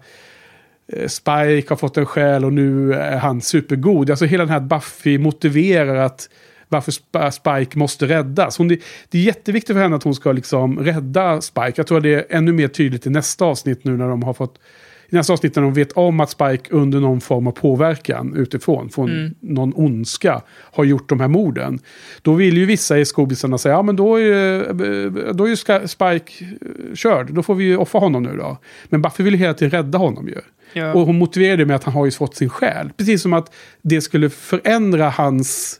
Eh, Spike har fått en själ och nu är han supergod. Alltså hela den här Buffy motiverar att varför Spike måste räddas. Hon, det, det är jätteviktigt för henne att hon ska liksom rädda Spike. Jag tror att det är ännu mer tydligt i nästa avsnitt nu när de har fått i nästa avsnitt när de vet om att Spike under någon form av påverkan utifrån, från någon ondska, har gjort de här morden. Då vill ju vissa i skobisarna säga, ja men då är, ju- då är ju Spike eh, körd, då får vi ju offra honom nu då. Men Buffy vill ju hela tiden rädda honom ju. Ja. Och hon motiverar det med att han har ju fått sin själ. Precis som att det skulle förändra hans,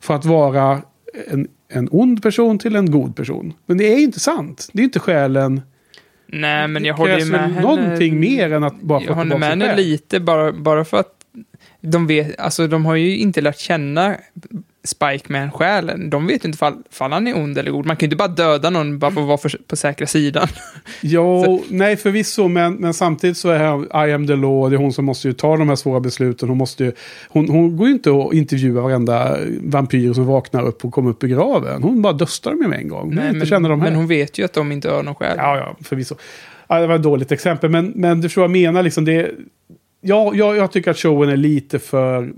för att vara en, en ond person till en god person. Men det är ju inte sant. Det är inte själen. Nej, men jag håller ju med henne. någonting mer än att bara få Jag håller med henne lite bara, bara för att de vet, alltså de har ju inte lärt känna Spike med en själ. De vet ju inte fall, fall han är ond eller god. Man kan ju inte bara döda någon bara för att vara för, på säkra sidan. Jo, nej förvisso, men, men samtidigt så är I am the law, det är hon som måste ju ta de här svåra besluten. Hon, måste ju, hon, hon går ju inte och intervjuar varenda vampyr som vaknar upp och kommer upp i graven. Hon bara döstar dem ju med en gång. Hon inte men, känna de här. men hon vet ju att de inte har någon själ. Ja, ja, förvisso. Ja, det var ett dåligt exempel, men, men du förstår vad jag menar. Liksom det, ja, jag, jag tycker att showen är lite för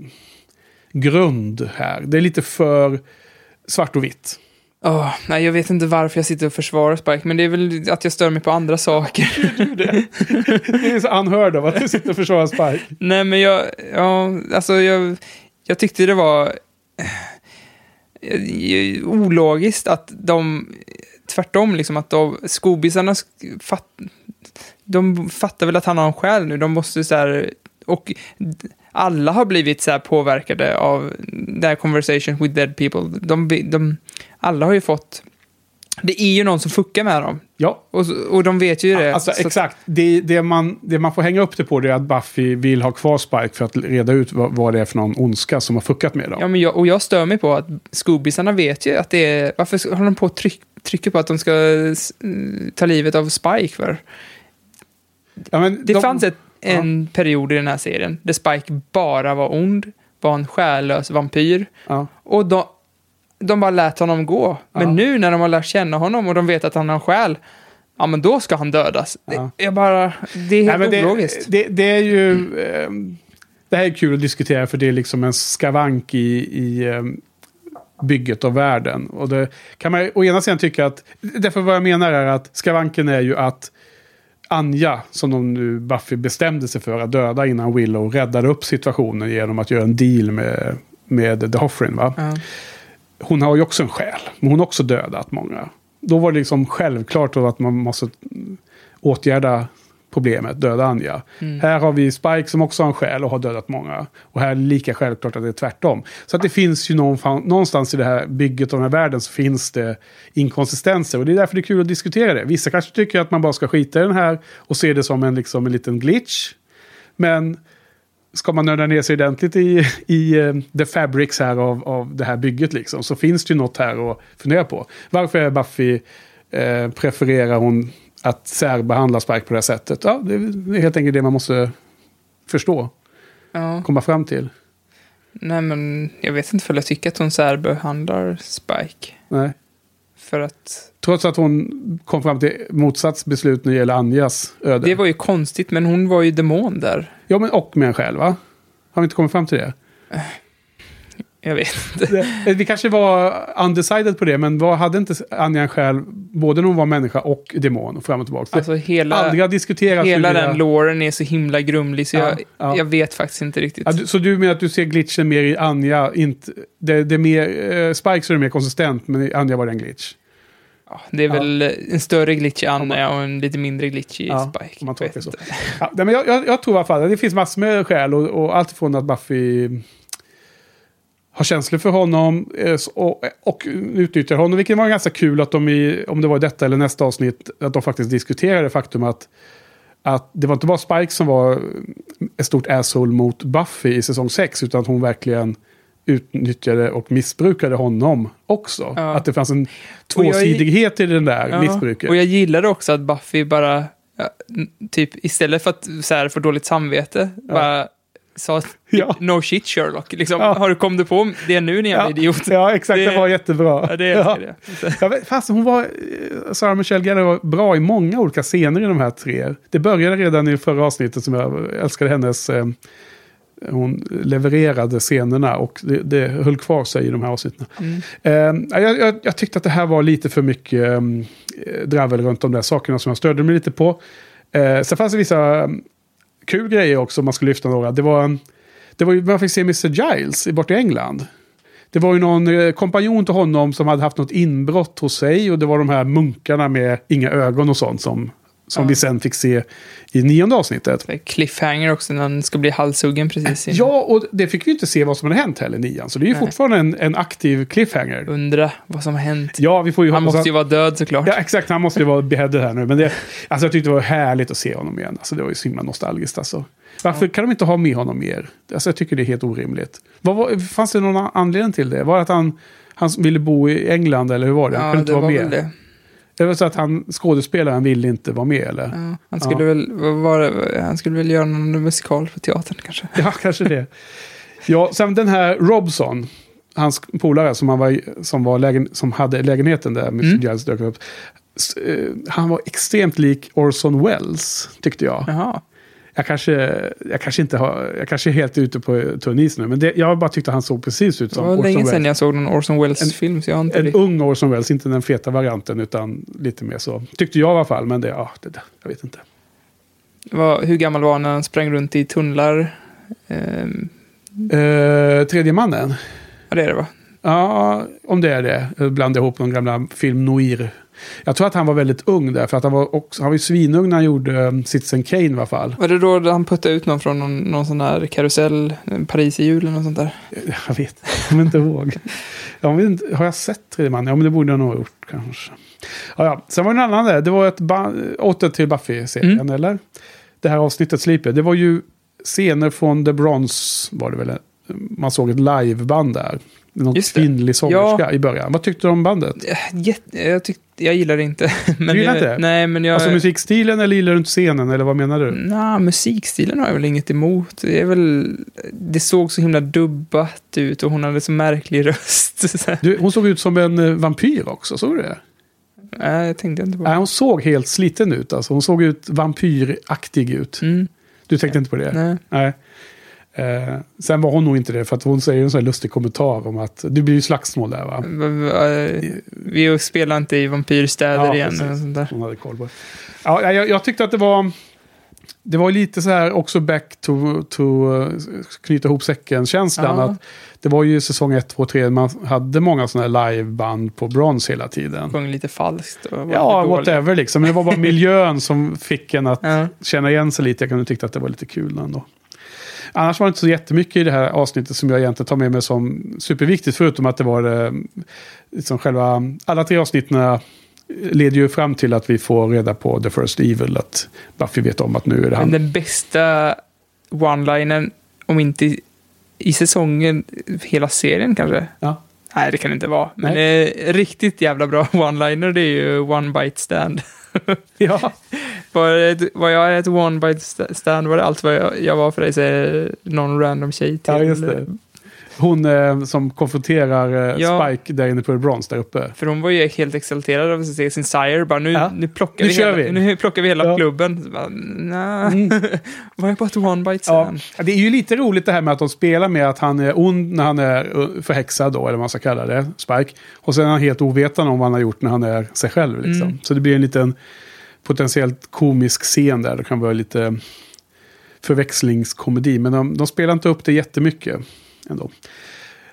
grund här. Det är lite för svart och vitt. Åh, nej, jag vet inte varför jag sitter och försvarar Spike, men det är väl att jag stör mig på andra saker. Det är så anhörd av att du sitter och försvarar Spike. nej, men jag, ja, alltså jag, jag tyckte det var eh, ologiskt att de, tvärtom, liksom att de, skobisarna sk- fatt, de fattar väl att han har en själ nu, de måste så här, och alla har blivit så här påverkade av det här conversation with dead people. De, de, alla har ju fått, det är ju någon som fuckar med dem. Ja, Och, och de vet ju det. Alltså exakt. Det, det, man, det man får hänga upp det på det är att Buffy vill ha kvar Spike för att reda ut vad, vad det är för någon ondska som har fuckat med dem. Ja, men jag, och jag stör mig på att Scoobisarna vet ju att det är... Varför håller de på att tryck, trycka på att de ska ta livet av Spike för? Ja, Det de- fanns ett, en period i den här serien där Spike bara var ond, var en själlös vampyr. Ja. Och de, de bara lät honom gå. Men Ja. nu när de har lärt känna honom och de vet att han har en själ, ja men då ska han dödas. Ja. Det, jag bara, det är helt men det, ologiskt. det, det är ju... ehm, det här är kul att diskutera för det är liksom en skavank i, i ehm, bygget av världen. Och det kan man å ena sidan tycka att... Därför vad jag menar är att skavanken är ju att Anja, som de nu Buffy bestämde sig för att döda innan Willow, räddade upp situationen genom att göra en deal med, med The Hoffrin. Va? Ja. hon har ju också en själ. Men hon har också dödat många. Då var det liksom självklart att man måste mm, åtgärda problemet, döda Anja. Här har vi Spike som också har en själ och har dödat många. Och här är det lika självklart att det är tvärtom. Så att det finns ju någonstans i det här bygget av den här världen så finns det inkonsistenser. Och det är därför det är kul att diskutera det. Vissa kanske tycker att man bara ska skita i den här och se det som en, liksom, en liten glitch. Men ska man nörda ner sig ordentligt i, i eh, the fabrics här av, av det här bygget liksom, så finns det ju något här att fundera på. Varför är Buffy, eh, prefererar hon att särbehandla Spike på det här sättet? Ja, det är helt enkelt det man måste förstå, Ja. komma fram till. Nej, men jag vet inte för jag tycker att hon särbehandlar Spike. Nej. För att Trots att hon kom fram till motsats beslut när det gäller Anjas öde. det var ju konstigt, men hon var ju demon där. Ja, men och med en själv, va? Har vi inte kommit fram till det? Jag vet inte. det? Vi kanske var undecided på det, men vad hade inte Anja en själv, både när hon var människa och demon, och fram och tillbaka? Alltså hela, aldrig har diskuterats. hela den låren är så himla grumlig så Ja, jag, ja. jag vet faktiskt inte riktigt. Ja, du, så du menar att du ser glitchen mer i Anja, inte... Det, det är mer... Eh, Spike så är mer konsistent, men i Anja var det en glitch. Ja, det är Ja. väl en större glitch i Anna och en lite mindre glitch i Ja, Spike. man Vet så. Ja, men jag, jag, jag tror i alla fall att det finns massor med skäl och, och allt från att Buffy har känslor för honom eh, och, och utnyttjar honom. Vilket var ganska kul att de i, om det var detta eller nästa avsnitt, att de faktiskt diskuterade faktum att, att det var inte bara Spike som var ett stort asshole mot Buffy i säsong 6, utan att hon verkligen utnyttjade och missbrukade honom också. Ja. Att det fanns en Och jag- tvåsidighet i den där Ja, missbruket. Och jag gillade också att Buffy bara, ja, typ istället för att så här, få dåligt samvete, bara sa Ja. no shit Sherlock. Liksom, Ja. Har du kom du på det nu din jävla idiot? Ja, exakt. Det, Det- var jättebra. Ja, det älskar jag. Ja, fast hon var, eh, Sarah Michelle Gellar var bra i många olika scener i de här tre. Det började redan i förra avsnittet som jag älskade hennes... Eh, hon levererade scenerna och det, det höll kvar sig i de här avsnitten. Mm. Eh, jag, jag, jag tyckte att det här var lite för mycket eh, dravel runt de där sakerna som jag stödde mig lite på. Eh, sen fanns det vissa kul grejer också om man skulle lyfta några. Det var, det var ju, man fick se Mr. Giles bort i England. Det var ju någon eh, kompanjon till honom som hade haft något inbrott hos sig. Och det var de här munkarna med inga ögon och sånt som, som Ja. vi sen fick se i nionde avsnittet. Cliffhanger också när han ska bli halshuggen precis. innan. Ja, och det fick vi inte se vad som hade hänt heller i nian. Så det är ju Nej. fortfarande en, en aktiv cliffhanger. Undra vad som har hänt. Ja, vi får ju Han måste att- ju vara död såklart. Ja, exakt. Han måste ju vara beheaded här nu. Men det, alltså, jag tyckte det var härligt att se honom igen. Alltså, det var ju så himla nostalgiskt. Alltså. Varför kan de inte ha med honom mer? Alltså, jag tycker det är helt orimligt. Vad var, fanns det någon anledning till det? Var det att han, han ville bo i England eller hur var det? Han Ja, kunde inte det vara var med? väl det. Det var så att han, skådespelaren ville inte vara med eller? Ja, han skulle väl, vad var? Han skulle väl göra någon musikal på teatern kanske. Ja, kanske det. Ja, sen den här Robson, hans polare som, han var, som, var lägen, som hade lägenheten där Mr. Mm. Giles dök upp. Eh, Han var extremt lik Orson Welles, tyckte jag. Jaha. Jag kanske, jag kanske inte har, jag kanske är helt ute på tunn is nu, men det, jag bara tyckte han såg precis ut Det som var Orson länge sedan Welles. jag såg någon Orson Welles-film, En det. ung Orson Welles, inte den feta varianten, utan lite mer så. Tyckte jag i alla fall, men det, ja, det, jag vet inte. Vad- Hur gammal var han när han sprang runt i tunnlar? Ehm, Eh, tredje mannen. ja, det är det va? Ja, om det är det. Jag blandar ihop någon gamla film noir. Jag tror att han var väldigt ung där, för att han var, också, han var ju svinung när han gjorde um, Citizen Kane i alla fall. Var det då han puttade ut någon från någon, någon sån där karusell, Paris i julen och sånt där? Jag vet jag kommer inte ihåg. Jag vet inte, har jag sett Tredje man? Ja, men det borde jag nog ha gjort kanske. Ja, ja. Sen var det en annan där. Det var ett åter till Buffy-serien, Mm. eller? Det här avsnittet Sleeper. Det var ju scener från The Bronze, var det väl? Man såg ett liveband där. Någon kvinnlig sångerska Ja. i början. Vad tyckte du om bandet? Eh, Jätte, jag, tyck, jag gillar det inte. men Du gillar jag, inte? Nej, men jag... Alltså musikstilen eller gillar du inte scenen? Eller vad menar du? Nja, musikstilen har jag väl inget emot. Det, är väl, det såg så himla dubbat ut och hon hade så märklig röst. Du, hon såg ut som en eh, vampyr också, såg du det? Nej, jag tänkte inte på Nej, det. hon såg helt sliten ut. Alltså. Hon såg ut vampyraktig ut. Mm, Du tänkte inte på det? nej. Nej. Eh, sen var hon nog inte det, för att hon säger en sån här lustig kommentar om att det blir ju slagsmål där va? Eh, Vi spelar inte i vampyrstäder Ja, igen. precis. Sånt där. Hon hade koll på det. Ja, jag, jag tyckte att det var... Det var lite så här också back to, to uh, knyta ihop säcken-känslan. Ja. Att det var ju säsong 1, 2, 3, man hade många sådana här liveband på brons hela tiden. Sjöng lite falskt. Och var Ja, lite whatever liksom. Men det var bara miljön som fick en att Ja. känna igen sig lite. Jag kunde tycka att det var lite kul ändå. Annars var det inte så jättemycket i det här avsnittet som jag egentligen tar med mig som superviktigt. Förutom att det var eh, liksom själva... Alla tre avsnitten leder ju fram till att vi får reda på The First Evil. Att Buffy vet om att nu är det Men han. den bästa one-linen, om inte i- i säsongen, hela serien kanske? Ja. Nej, det kan det inte vara. Men eh, riktigt jävla bra one-liner, det är ju one bite stand. ja. Var, det- var jag ett one sta- stand var det allt vad jag, jag var för dig, säger någon random tjej till Ja, just det. Hon eh, som konfronterar eh, Ja. Spike där inne på The Bronze där uppe. För hon var ju helt exalterad av att se sin sire. Bara, nu, Ja. nu, plockar, Nu vi hela, vi. nu plockar vi hela Ja. klubben. Nej, var jag bara ett one bite Ja, sen? det är ju lite roligt det här med att de spelar med att han är ond när han är uh, förhäxad då, eller vad man ska kalla det, Spike. Och sen är han helt ovetande om vad han har gjort när han är sig själv. Liksom. Mm. Så det blir en liten potentiellt komisk scen där. Det kan vara lite förväxlingskomedi. Men de, de spelar inte upp det jättemycket ändå.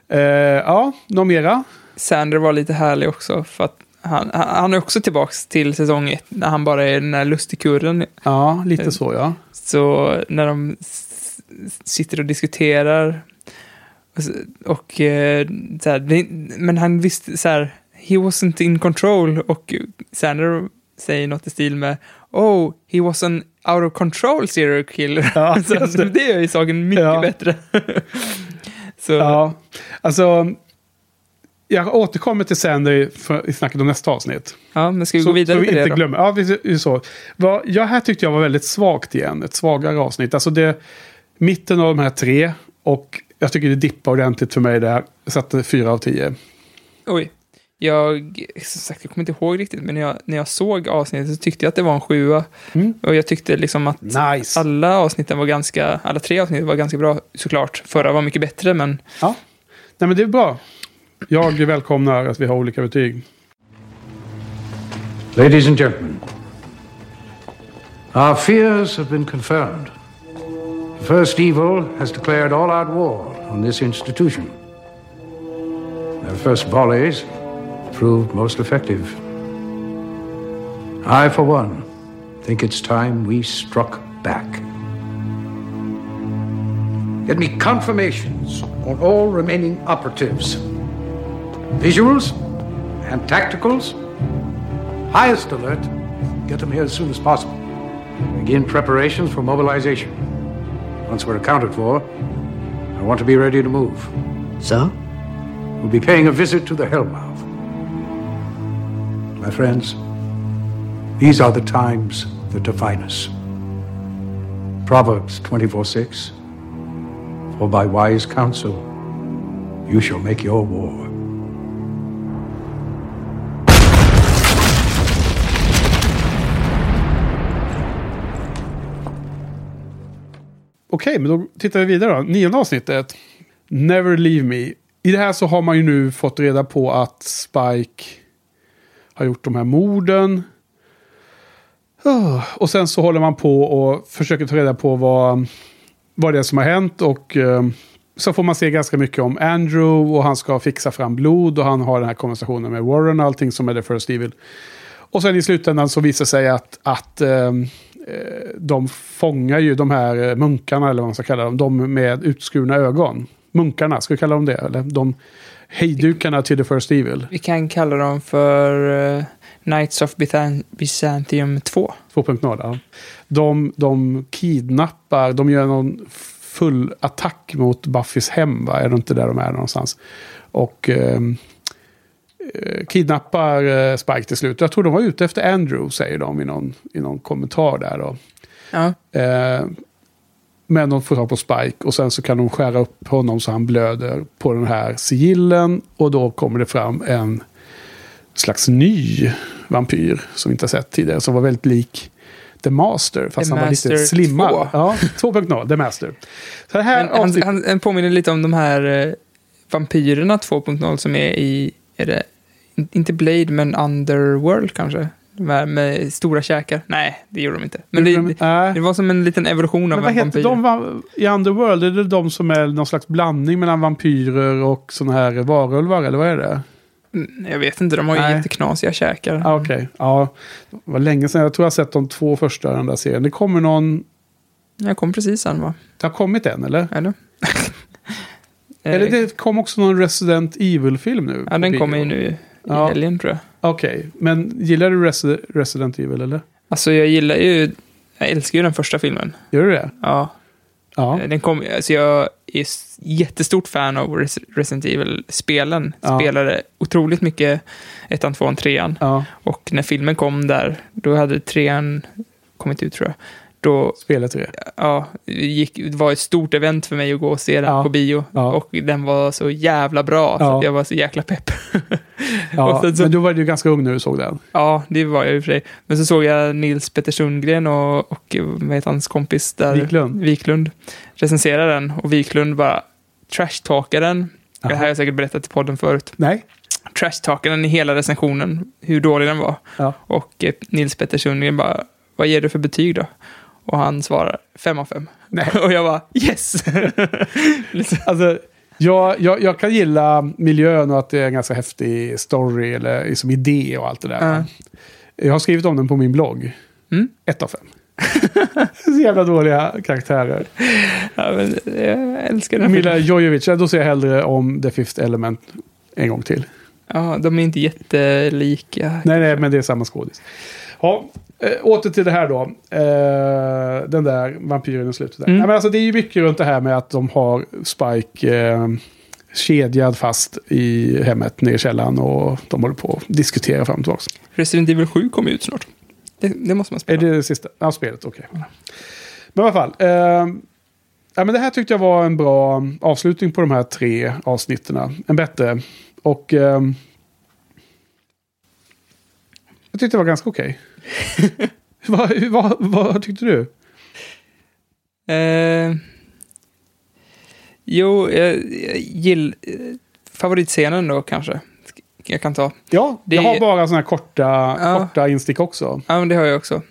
Eh, ja, något mera? Sander var lite härlig också. För att han, han är också tillbaks till säsong ett. När han bara är den där lustigkurren. Ja, lite så ja. Så när de sitter och diskuterar. Och, så- och eh, så här, men han visste så här. He wasn't in control. Och Sander säger något i stil med. Oh, he was an out of control serial killer. Ja, det. det gör ju saken mycket Ja. bättre. så, Ja, alltså... Jag återkommer till Sander för- i snacket om nästa avsnitt. ja, men ska vi så, gå vidare så vi till det inte då? glömmer. Ja, vi- vi- så. Vad, ja, här tyckte jag var väldigt svagt igen. Ett svagare avsnitt. Alltså det, mitten av de här tre. Och jag tycker det dippar ordentligt för mig där. Jag satte fyra av tio. Oj. Jag, som sagt, jag kommer inte ihåg riktigt, men när jag, när jag såg avsnittet så tyckte jag att det var en sjua. Mm. Och jag tyckte liksom att Nice. alla avsnitten var ganska, alla tre avsnitt var ganska bra såklart. Förra var mycket bättre, men Ja. Nej, men det är bra. Jag välkomnar att vi har olika betyg. Ladies and gentlemen, our fears have been confirmed. The first evil has declared all out war on this institution. Their first volleys proved most effective. I, for one, think it's time we struck back. Get me confirmations on all remaining operatives. Visuals and tacticals Highest alert. Get them here as soon as possible. Begin preparations for mobilization. Once we're accounted for, I want to be ready to move. So? We'll be paying a visit to the Hellmouth. My friends, these are the times that define us. Proverbs 24 6. For by wise counsel you shall make your war. Okej, men då tittar vi vidare då. Nionde avsnittet. Never Leave Me. I det här så har man ju nu fått reda på att Spike har gjort de här morden. Ah, och sen så håller man på och försöker ta reda på vad, vad det är som har hänt. Och eh, så får man se ganska mycket om Andrew och han ska fixa fram blod och han har den här konversationen med Warren och allting som är det First Evil. Och sen i slutändan så visar det sig att, att eh, eh, de fångar ju de här munkarna, eller vad man ska kalla dem, de med utskurna ögon. Munkarna, ska vi kalla dem det? Eller de hejdukarna till The First Evil. vi kan kalla dem för uh, Knights of Byzan- Byzantium 2. 2.0. Ja. De, de kidnappar, de gör någon full attack mot Buffys hem, va? Är det inte där de är någonstans? Och eh, kidnappar eh, Spike till slut. Jag tror de var ute efter Andrew, säger de i någon, i någon kommentar där. Då. Ja. Eh, men de får tag på Spike och sen så kan de skära upp honom så han blöder på den här sigillen. Och då kommer det fram en slags ny vampyr som vi inte har sett tidigare. Som var väldigt lik The Master. Fast The han var lite Master slimmad. 2. Ja, 2.0, The Master. Så här Men han, han, han påminner lite om de här eh, vampyrerna 2.0 som är i, är det, in- inte Blade men Underworld kanske? De här med stora käkar. Nej, det gjorde de inte. Men det, det, Nej. det var som en liten evolution av Men vad en heter de i Underworld? Är det de som är någon slags blandning mellan vampyrer och sådana här varulvar? Eller vad är det? Mm, Jag vet inte, de har ju Nej. jätteknasiga käkar. Ah, Okej, ja. Det var länge sedan. Jag tror jag har sett de två första den där serien. Det kommer någon... Jag kom precis sen va? Det har kommit en, eller? Eller? Eller Eh, det kom också någon Resident Evil-film nu. Ja, den kommer ju nu i Ja. helgen tror jag. Okej, men gillar du Resi- Resident Evil, eller? Alltså jag gillar ju, jag älskar ju den första filmen. Gör du det? Ja, Ja. den kom, alltså jag är jättestort fan av Res- Resident Evil-spelen. Ja. Spelade otroligt mycket ettan, tvåan, trean. ja. Och när filmen kom där, då hade trean kommit ut tror jag. Då Spelet 3. ja, gick, det var ett stort event för mig att gå och se den Ja. på bio. Ja. Och den var så jävla bra, så jag var så jäkla pepp. Ja, Och så- Men då var du ganska ung när du såg den. ja, det var jag i och för sig. Men så såg jag Nils Petter Sundgren och, och vad heter hans kompis där? Wiklund. Wiklund recensera den. Och Wiklund bara trashtalkade den. Det här har jag säkert berättat i podden förut. Nej. Trashtalkade den i hela recensionen, hur dålig den var. Ja. Och eh, Nils Petter Sundgren bara, vad ger du för betyg då? Och han svarar, fem av fem. Nej. Och jag bara, yes! Liksom. Alltså, jag, jag, jag kan gilla miljön och att det är en ganska häftig story eller liksom idé och allt det där. Ja. Jag har skrivit om den på min blogg. Mm. Ett av fem. så jävla dåliga karaktärer. ja, men, jag älskar den. Mila. Jojovic, då ser jag hellre om The Fifth Element en gång till. Ja, de är inte jättelika. Nej, nej, men det är samma skådis. Ja, äh, åter till det här då. Eh, den där vampyren i slutet. Där. Mm. Nej, men alltså, det är ju mycket runt det här med att de har Spike eh, kedjad fast i hemmet nere i källaren och de håller på att diskutera fram och tillbaka. Resident Evil 7 kommer ut snart. Det, det måste man Är spela. det det sista? Ja, spelet, okej. Men i alla fall. Eh, ja, men det här tyckte jag var en bra avslutning på de här tre avsnitten. En bättre. Och ehm, jag tyckte det var ganska okej. Vad, vad, vad tyckte du? Eh, jo, jag, jag gill, favoritscenen då kanske. Jag kan ta. Ja, Det- jag har bara sådana här korta, Ja. korta instick också. Ja, men det har jag också.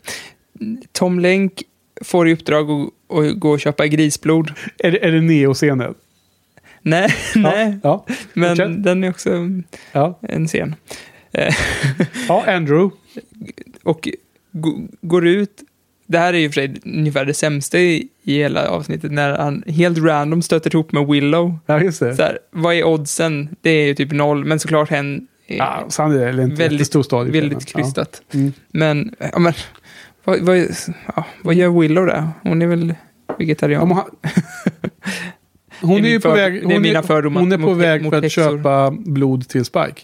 Tom Lenk får i uppdrag att, att gå och köpa grisblod. Är det, är det Neo-scenen? Nej, nej. Ja, Men fortsätt. den är också ja. en scen. Eh, ja, Andrew. Och går ut. Det här är ju för sig ungefär det sämsta i, i hela avsnittet. När han helt random stöter ihop med Willow. Ja, just det. Så här, vad är oddsen? Det är ju typ noll, men såklart hen är Ja, han är inte väldigt, väldigt krystat. Ja. Mm. Men, ja, men vad, vad, ja, vad gör Willow där? Hon är väl vegetarian? Ja, Hon är ju på för- väg, hon är, hon är på mot- väg mot för att häxor. köpa blod till Spike.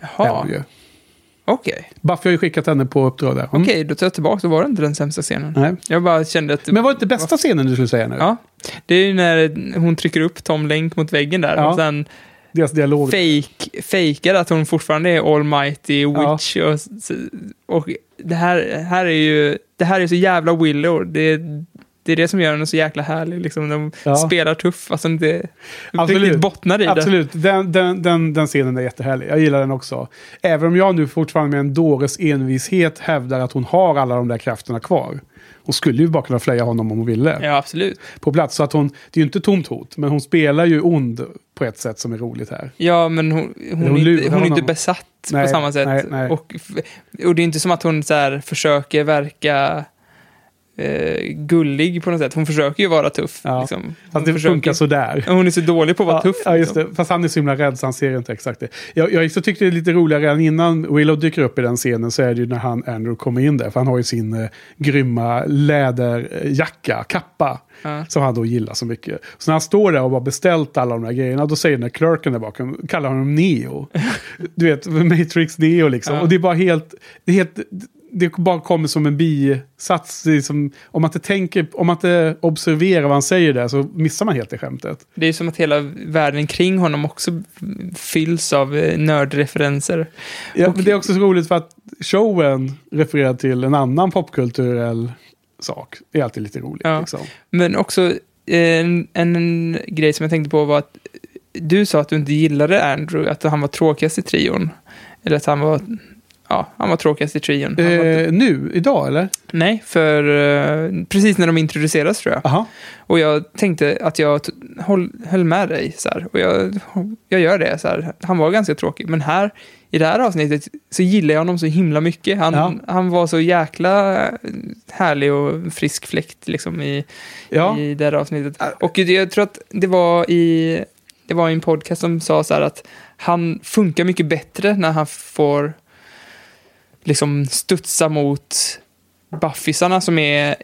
Jaha, okej. Buffy har ju skickat henne på uppdrag där. Mm. Okej, då tar jag tillbaka. Då var det inte den sämsta scenen. Nej. Jag bara kände att... Men var det inte bästa scenen du skulle säga nu? Ja, det är ju när hon trycker upp Tom Lenk mot väggen där. Ja. Och sen Deras dialog. fake, fejkar att hon fortfarande är almighty Ja. witch. Och, och det här, här är ju... Det här är så jävla Willow. Det, det är det som gör henne så jäkla härlig. Liksom, de Ja. spelar tuff. Alltså, det Absolut. riktigt bottnar i det. Absolut, den, den, den, den scenen är jättehärlig. Jag gillar den också. Även om jag nu fortfarande med en dåres envishet hävdar att hon har alla de där krafterna kvar. Hon skulle ju bara kunna fleja honom om hon ville. Ja, absolut. På plats. Så att hon, det är ju inte tomt hot, men hon spelar ju ond på ett sätt som är roligt här. Ja, men hon, hon, hon är, inte, hon är inte besatt Nej, på samma sätt. nej, nej. Och, och det är inte som att hon så här försöker verka eh, gullig på något sätt. Hon försöker ju vara tuff. Ja. Liksom. Hon, Fast det försöker, funkar sådär. hon är så dålig på att vara Ja, tuff. ja, just liksom. det. Fast han är så himla rädd så han ser inte exakt det. Jag, jag så tyckte det är lite roligare redan innan Willow dyker upp i den scenen så är det ju när han, Andrew, kommer in där. För han har ju sin eh, grymma läderjacka, kappa. Ja. Som han då gillar så mycket. Så när han står där och har beställt alla de där grejerna, då säger den där clerken där bakom, kallar honom Neo. du vet, Matrix Neo liksom. Och det är bara helt, det är helt, det bara kommer som en bisats. Det är som, om man inte tänker, om man inte observerar vad han säger där så missar man helt det skämtet. Det är som att hela världen kring honom också fylls av eh, nördreferenser. Ja, Och- men det är också så roligt för att showen refererar till en annan popkulturell sak. Det är alltid lite roligt. Ja. Liksom. Men också eh, en, en grej som jag tänkte på var att du sa att du inte gillade Andrew, att han var tråkigast i trion. Eller att han var, ja, han var tråkigast i trion. Han var, Eh, nu, idag eller? nej, för eh, precis när de introduceras tror jag. Aha. Och jag tänkte att jag håll, höll med dig. Så här. Och jag, jag gör det. Så här. Han var ganska tråkig. Men här, i det här avsnittet, så gillar jag honom så himla mycket. Han, Ja. han var så jäkla härlig och frisk fläkt liksom, i, Ja. i det här avsnittet. Och det- jag tror att det var i, det var en podcast som sa så att han funkar mycket bättre när han får liksom studsa mot buffisarna som är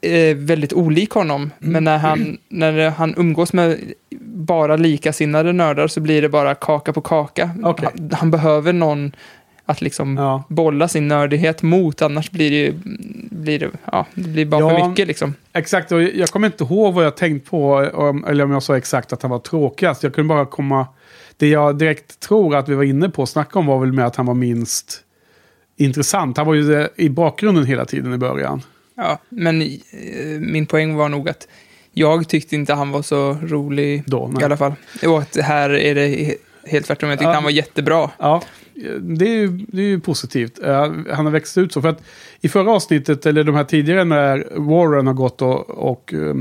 eh, väldigt olik honom. Mm. Men när han, när han umgås med bara likasinnade nördar så blir det bara kaka på kaka. Okej. Han, han behöver någon att liksom Ja. bolla sin nördighet mot, annars blir det ju, blir det, ja, det blir bara Ja. för mycket liksom. Exakt, och jag kommer inte ihåg vad jag tänkt på, om, eller om jag sa exakt att han var tråkigast. Jag kunde bara komma... Det jag direkt tror att vi var inne på att snacka om var väl med att han var minst intressant. Han var ju i bakgrunden hela tiden i början. Ja, men eh, min poäng var nog att jag tyckte inte han var så rolig Då, i alla fall. Och att här är det he- helt tvärtom. Jag tyckte Ja. han var jättebra. Ja, det är ju, det är ju positivt. Eh, han har växt ut så. För att i förra avsnittet, eller de här tidigare när Warren har gått och, och eh,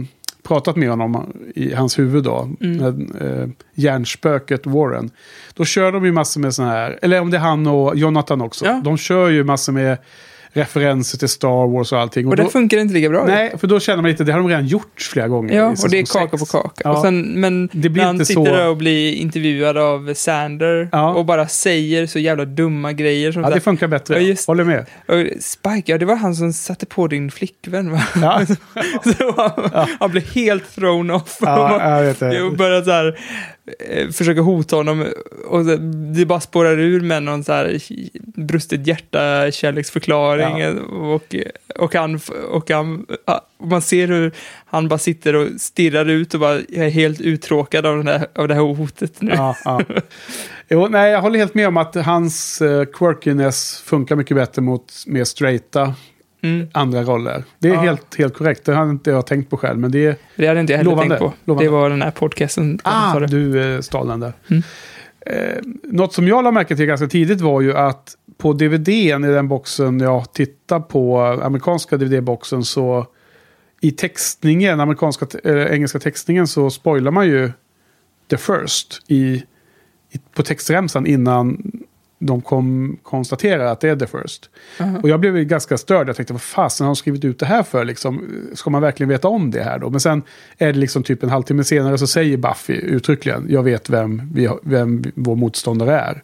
pratat med honom i hans huvud då, mm. eh, hjärnspöket Warren. Då kör de ju massor med sådana här, eller om det är han och Jonathan också. Ja. De kör ju massor med referenser till Star Wars och allting. Och det då, funkar inte lika bra. nej, för då känner man lite, det har de redan gjort flera gånger. Ja, och det är kaka sex. på kaka. Ja. Och sen, men Det blir när han sitter så- där och blir intervjuad av Sander Ja. och bara säger så jävla dumma grejer. Som ja, det funkar bättre. Ja, just- Håller med. och Spike, ja det var han som satte på din flickvän va? Ja, Så han, han blev helt thrown off. ja jag vet det. Jag började så här, eh, försöka hota honom och det bara spårar ur med någon så här brustet hjärta kärleksförklaring Ja. och, och, han, och han, och man ser hur han bara sitter och stirrar ut och bara jag är helt uttråkad av, den här, av det här hotet nu. Ja, ja. Jo, nej, jag håller helt med om att hans uh, quirkiness funkar mycket bättre mot mer straighta Mm. andra roller. Det är Ja. helt, helt korrekt. Det har inte jag tänkt på själv. Men det är... Det hade inte jag heller Lovande, tänkt på. lovande. Det var den här podcasten. Ah, du uh, stal den där. Mm. Eh, något som jag la märke till ganska tidigt var ju att på DVDn i den boxen jag tittar på, amerikanska DVD-boxen, så i textningen, amerikanska, äh, engelska textningen så spoilar man ju the first i, i, på textremsan innan de kom, konstaterar att det är the first. Aha. Och jag blev ganska störd. Jag tänkte, vad fasen har de skrivit ut det här för? Liksom, ska man verkligen veta om det här då? Men sen är det liksom typ en halvtimme senare så säger Buffy uttryckligen, jag vet vem, vi, vem vår motståndare är.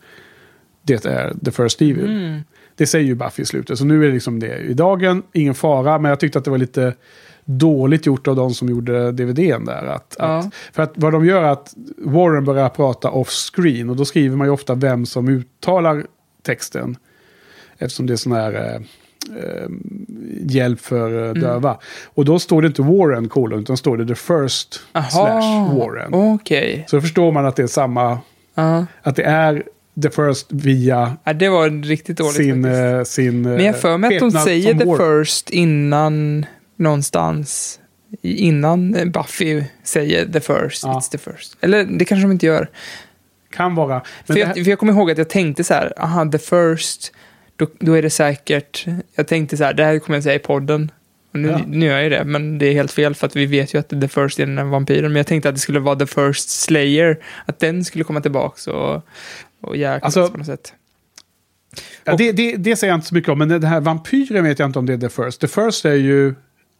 Det är the first evil. Mm. Det säger ju Buffy i slutet. Så nu är det liksom det i dagen, ingen fara. Men jag tyckte att det var lite dåligt gjort av de som gjorde DVDn där. Att, Ja. att, för att vad de gör är att Warren börjar prata off-screen. Och då skriver man ju ofta vem som uttalar texten. Eftersom det är sån här eh, eh, hjälp för eh, döva. Och då står det inte Warren kolon, utan står det the first slash Warren. Okej. Så då förstår man att det är samma, Ja. att det är the first via Ja, det var riktigt dåligt sin, eh, sin Men jag för mig att de säger the Warren. first innan någonstans. Innan Buffy säger the first, Ja. it's the first. Eller det kanske de inte gör. Kan vara. Men För, det jag, här, för jag kommer ihåg att jag tänkte så här, aha, the first, då, då är det säkert, jag tänkte så här, det här kommer jag säga i podden. Och nu, Ja. nu gör jag det, men det är helt fel för att vi vet ju att the first är den här vampyren. Men jag tänkte att det skulle vara the first slayer, att den skulle komma tillbaks och, och jäklas Alltså, på något sätt. ja, det, det, det säger jag inte så mycket om, men den här vampyren vet jag inte om det är the first. The first är ju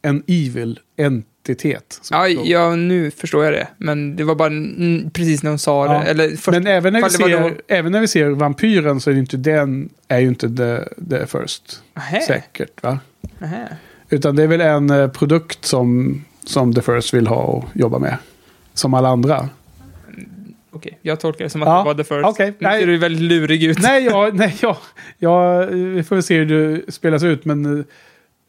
en evil entitet. Ja, ja, nu förstår jag det. Men det var bara mm, precis när hon sa Ja. det. Eller först, Men även när, vi ser, även när vi ser vampyren så är det inte den, är ju inte the, the first. Nähä, Säkert, va? nähä. Utan det är väl en eh, produkt som, som the first vill ha och jobba med. Som alla andra. Okej, jag tolkar det som att Ja, det var the first. okej. Nu ser du väldigt lurig ut. nej, ja, nej, ja, ja, vi får väl se hur det spelas ut, men...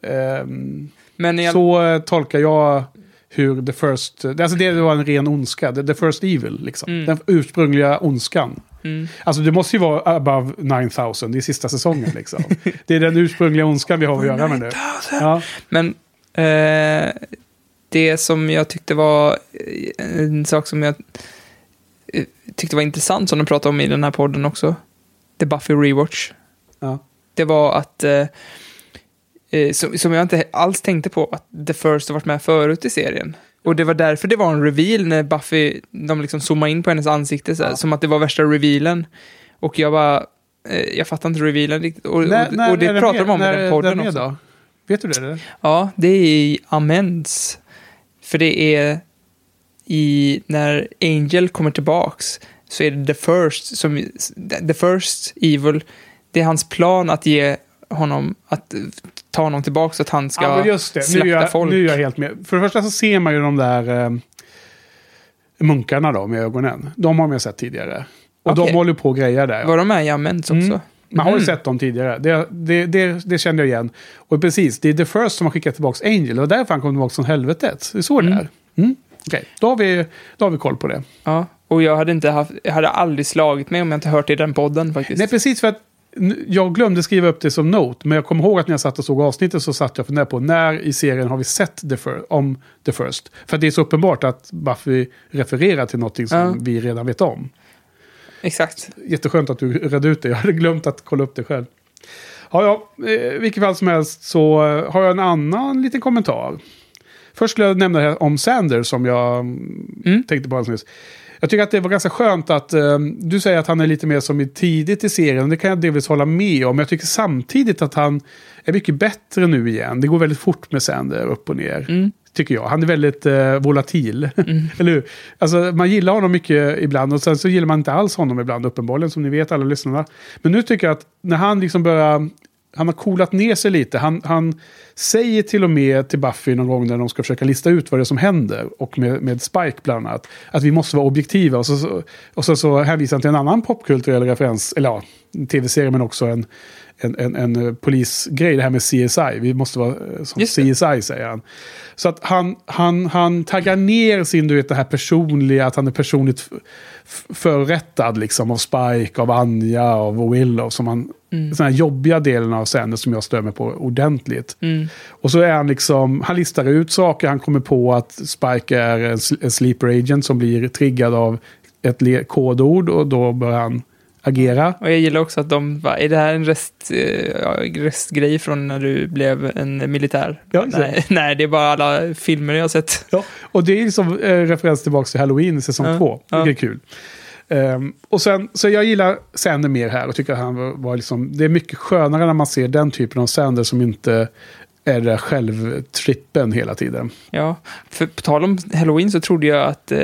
ehm, Men all... Så eh, tolkar jag hur the first... Alltså det var en ren ondska. The, the first evil, liksom. Mm. Den ursprungliga ondskan. Mm. Alltså det måste ju vara above 9000, det är sista säsongen liksom. det är den ursprungliga ondskan vi har att göra med nu. Ja, Men eh, det som jag tyckte var eh, en sak som jag eh, tyckte var intressant som de pratade om i den här podden också. The Buffy Rewatch. ja. Det var att, eh, eh, som, som jag inte alls tänkte på, att The First har varit med förut i serien. Och det var därför det var en reveal när Buffy, de liksom zoomade in på hennes ansikte, så här, som att det var värsta revealen. Och jag bara, eh, jag fattar inte revealen riktigt. Och, och, och det är den pratar de om i när den podden med också. Då? Vet du det? Eller? Ja, det är i Amends. För det är i, när Angel kommer tillbaks så är det The First, som, The First Evil, det är hans plan att ge honom, att ta honom tillbaks så att han ska Ja, just det. Nu slakta är, jag, folk. nu är jag helt med. För det första så ser man ju de där eh, munkarna då med ögonen. De har man ju sett tidigare. Och Okej. de håller på och grejer där. Var de med i Amends också? Mm. Man har ju Mhm. sett dem tidigare. Det, det, det, det kände jag igen. Och precis, det är The First som har skickat tillbaka Angel. Och därför han kom tillbaka från helvetet. Det är så det är. Mm. Okej, då, har vi, då har vi koll på det. Ja, och jag hade, inte haft, jag hade aldrig slagit mig om jag inte hört det i den podden faktiskt. Nej, precis för att jag glömde skriva upp det som note. Men jag kommer ihåg att när jag satt och såg avsnittet så satt jag och funderade på när i serien har vi sett the fir- om The First. För det är så uppenbart att Buffy refererar till någonting som Ja. vi redan vet om. Exakt. Jätteskönt att du redde ut det. Jag hade glömt att kolla upp det själv. Ja, ja, eh, i vilket fall som helst så eh, har jag en annan liten kommentar. Först skulle jag nämna det här om Sanders som jag mm. tänkte på alldeles nyss. Jag tycker att det var ganska skönt att eh, du säger att han är lite mer som i tidigt i serien. Det kan jag delvis hålla med om. Men jag tycker samtidigt att han är mycket bättre nu igen. Det går väldigt fort med Sander upp och ner. Tycker jag. Han är väldigt eh, volatil. Eller hur? Alltså, man gillar honom mycket ibland och sen så gillar man inte alls honom ibland uppenbarligen. Som ni vet alla lyssnarna. Men nu tycker jag att när han liksom börjar... Han har coolat ner sig lite. Han, han säger till och med till Buffy någon gång när de ska försöka lista ut vad det är som händer. Och med, med Spike bland annat. Att vi måste vara objektiva. Och så, så, och så, så hänvisar han till en annan popkulturell referens. Eller ja, tv-serie men också en, en, en, en eh, polisgrej. Det här med CSI. Vi måste vara eh, som. CSI säger han. Så att han, han, han taggar ner sin, du vet det här personliga. Att han är personligt förrättad liksom. Av Spike, av Anja, av Willow. Som han, Den här jobbiga delen av Sanders som jag stör mig på ordentligt. Och så är han liksom, han listar ut saker. Han kommer på att Spike är en, en sleeper agent som blir triggad av ett kodord. Och då börjar han agera. Och jag gillar också att de bara, är det här en rest, eh, ja, restgrej från när du blev en militär? Ja, nej, nej, det är bara alla filmer jag har sett. Ja, och det är liksom eh, referens tillbaka till Halloween säsong Ja, två. ja. Vilket är kul. Ehm, och sen, så jag gillar Sander mer här och tycker att han var, var liksom, det är mycket skönare när man ser den typen av Sander som inte är där självtrippen hela tiden. Ja, för på tal om Halloween så trodde jag att eh,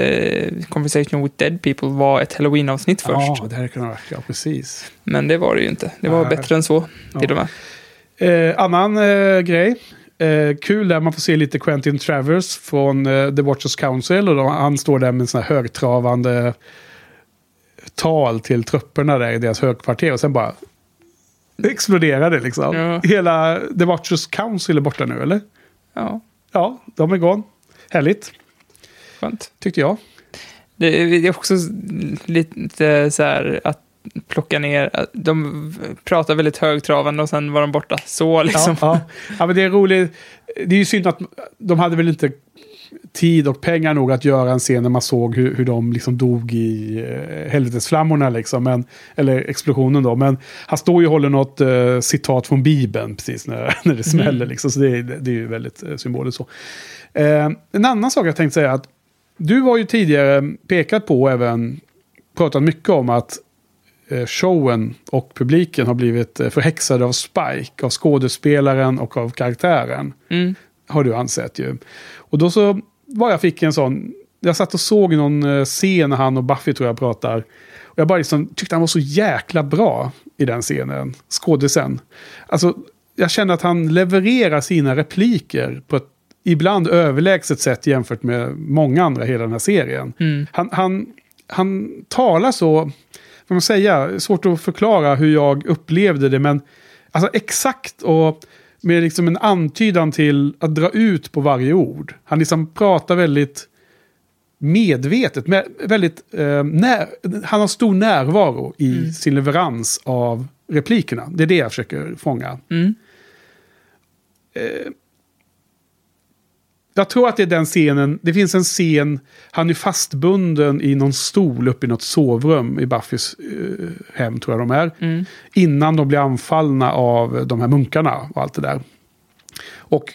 Conversation with Dead People var ett Halloween-avsnitt först. Ja, det här kan vara, ja precis. Men det var det ju inte. Det var Nej. bättre än så, till och med. Eh, annan eh, grej. Eh, kul där man får se lite Quentin Travers från eh, The Watchers Council. Och då, han står där med sån här högtravande tal till trupperna där i deras högkvarter. Och sen bara exploderar det liksom. Ja. Hela The Watchers Council är borta nu, eller? Ja, Ja, de är gone. Härligt, skönt. tyckte jag. Det det är också lite så här att plocka ner, de pratar väldigt högtravande och sen var de borta. Så liksom. Ja, ja. ja, men det är roligt. Det är ju synd att de hade väl inte tid och pengar nog att göra en scen när man såg hur, hur de liksom dog i eh, helvetesflammorna. Liksom, men, eller explosionen då. Men han står ju och håller något eh, citat från Bibeln precis när, när det smäller. Liksom, så det, är- det är ju väldigt eh, symboliskt så. Eh, en annan sak jag tänkte säga att du har ju tidigare pekat på och även pratat mycket om att eh, showen och publiken har blivit eh, förhäxade av Spike, av skådespelaren och av karaktären. Mm. Har du ansett ju. Och då så var jag fick en sån, jag satt och såg någon eh, scen när han och Buffy tror jag pratar. Och jag bara liksom tyckte han var så jäkla bra i den scenen, skådisen. Alltså, jag känner att han levererar sina repliker på ett ibland överlägset sätt jämfört med många andra i hela den här serien. Han, han, han talar så, vad man säga, svårt att förklara hur jag upplevde det, men alltså exakt och med liksom en antydan till att dra ut på varje ord. Han liksom pratar väldigt medvetet, med, väldigt, eh, när, han har stor närvaro i sin leverans av replikerna. Det är det jag försöker fånga. Mm. Eh, jag tror att det är den scenen, det finns en scen, han är fastbunden i någon stol uppe i något sovrum i Buffys eh, hem, tror jag de är. Innan de blir anfallna av de här munkarna och allt det där. Och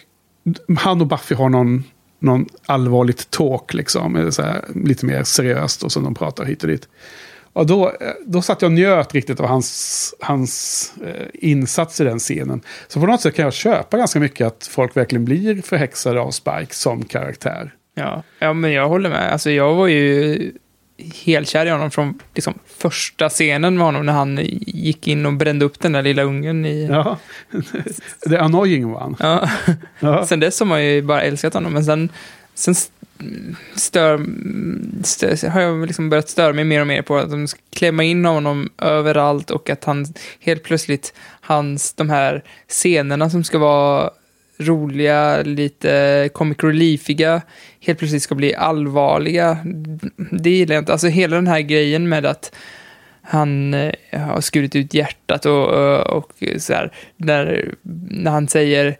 han och Buffy har någon, någon allvarligt talk, liksom, så här, lite mer seriöst, och så de pratar hit och dit. Och då, eh, då satt jag och njöt riktigt av hans, hans eh, insats i den scenen. Så på något sätt kan jag köpa ganska mycket att folk verkligen blir förhäxade av Spike som karaktär. Ja, ja, men jag håller med. Alltså, jag var ju helkär i honom från liksom, första scenen med honom när han gick in och brände upp den där lilla ungen i... Ja, the annoying one. Ja. Ja. Sen dess har man ju bara älskat honom, men sen, sen stör, stör, har jag liksom börjat störa mig mer och mer på att de ska klämma in honom överallt och att han helt plötsligt, hans, de här scenerna som ska vara roliga, lite comic reliefiga, helt plötsligt ska bli allvarliga. Det gillar jag inte. Alltså hela den här grejen med att han eh, har skurit ut hjärtat och, och, och så här, när, när han säger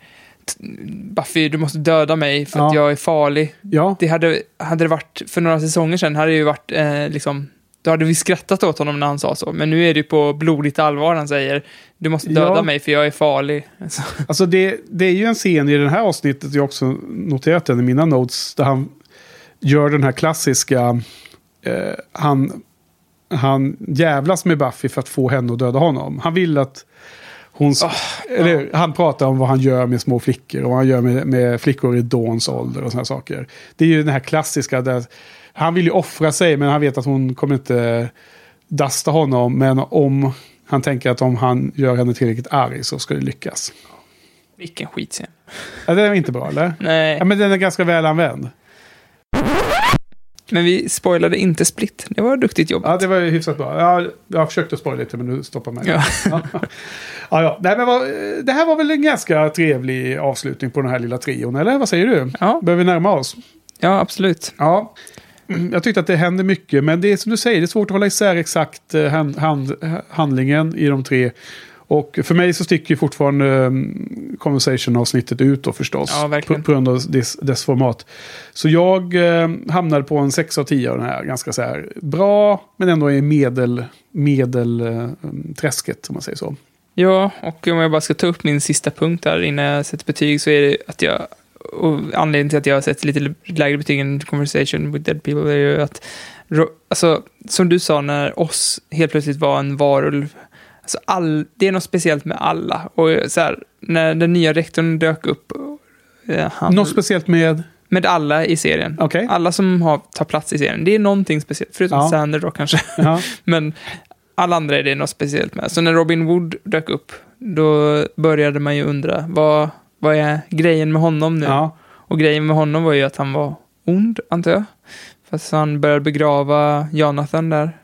Buffy, du måste döda mig för att Ja. jag är farlig. Ja, Det hade, hade det varit för några säsonger sedan, hade det ju varit eh, liksom, då hade vi skrattat åt honom när han sa så. Men nu är det ju på blodigt allvar han säger, du måste döda Ja. mig för jag är farlig. Så, alltså det, det är ju en scen i det här avsnittet, jag har också noterat den i mina notes, där han gör den här klassiska, eh, han, han jävlas med Buffy för att få henne att döda honom. Han vill att hon... s- eller, Han pratar om vad han gör med små flickor och vad han gör med, med flickor i Dawns ålder och sådana saker. Det är ju den här klassiska där han vill ju offra sig men han vet att hon kommer inte dasta honom. Men om han tänker att om han gör henne tillräckligt arg så ska det lyckas. vilken skitscen. Ja, det är inte bra eller? Nej, Ja, men den är ganska väl använd. Men vi spoilade inte Split. Det var duktigt jobbat. Ja, det var ju hyfsat bra. Ja, jag har försökt att spoila lite men du stoppar mig. Ja. Ja. ja, ja. Nej, men vad, det här var väl en ganska trevlig avslutning på den här lilla trion, eller vad säger du? Ja. Börjar vi närma oss? ja, absolut. Ja. Jag tyckte att det händer mycket, men det är som du säger, det är svårt att hålla isär exakt eh, hand, hand, handlingen i de tre. Och för mig så sticker ju fortfarande um, Conversation-avsnittet ut då förstås. Ja. På, på grund av dess, dess format. Så jag eh, hamnade på en 6 av 10 av den här. Ganska så här bra, men ändå i medel, medel eh, träsket om man säger så. Ja, och om jag bara ska ta upp min sista punkt här innan jag sätter betyg så är det att jag och anledningen till att jag har sett lite lägre betyg än Conversation with Dead People är ju att, alltså, som du sa när oss helt plötsligt var en varulv, alltså all, det är något speciellt med alla. Och så här, när den nya rektorn dök upp, eh, han, Något speciellt med... med alla i serien. Okej. Alla som har, tar plats i serien, det är någonting speciellt, förutom Ja. Sander då kanske. Ja. Men alla andra är det något speciellt med. Så när Robin Wood dök upp, då började man ju undra, vad, vad är grejen med honom nu? ja. Och grejen med honom var ju att han var ond, antar jag. Fast han började begrava Jonathan där.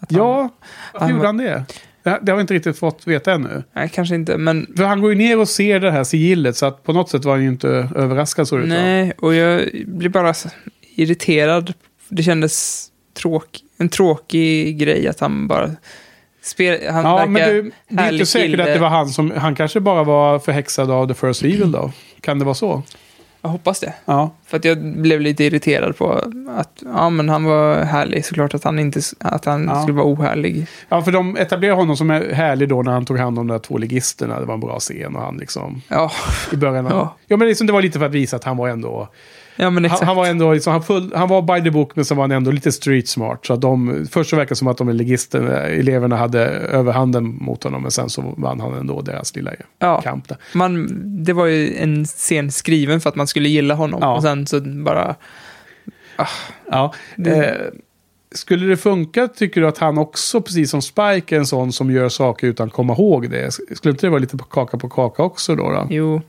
Att han, Ja, varför han gjorde var- han det? Det det har vi inte riktigt fått veta ännu. Nej, kanske inte, men För han går ju ner och ser det här sigillet så att på något sätt var han ju inte överraskad så det nej. Och jag blir bara irriterad. Det kändes tråk, en tråkig grej att han bara... Spel, han Ja, men du, det är inte säkert kille. att det var han som... Han kanske bara var förhäxad av The First Evil då? Kan det vara så? Jag hoppas det. Ja. För att jag blev lite irriterad på att ja, men han var härlig. Såklart att han inte att han Ja. skulle vara ohärlig. ja, för de etablerade honom som är härlig då när han tog hand om de där två ligisterna. Det var en bra scen och han liksom... Ja, I början av... Ja. Ja, men liksom, det var lite för att visa att han var ändå... ja men Han, exakt. han var ändå liksom, han, full, han var by the book men så var han ändå lite street smart. Så att de, först så verkar det som att de ligisterna, eleverna hade överhanden mot honom. Men sen så vann han ändå deras lilla ja, kamp där. man, det var ju en scen skriven för att man skulle gilla honom. Ja. Och sen så bara... Ja. Det- Eh, skulle det funka, tycker du att han också, precis som Spike, är en sån som gör saker utan komma ihåg det? Skulle inte det vara lite på kaka på kaka också då? då? Jo,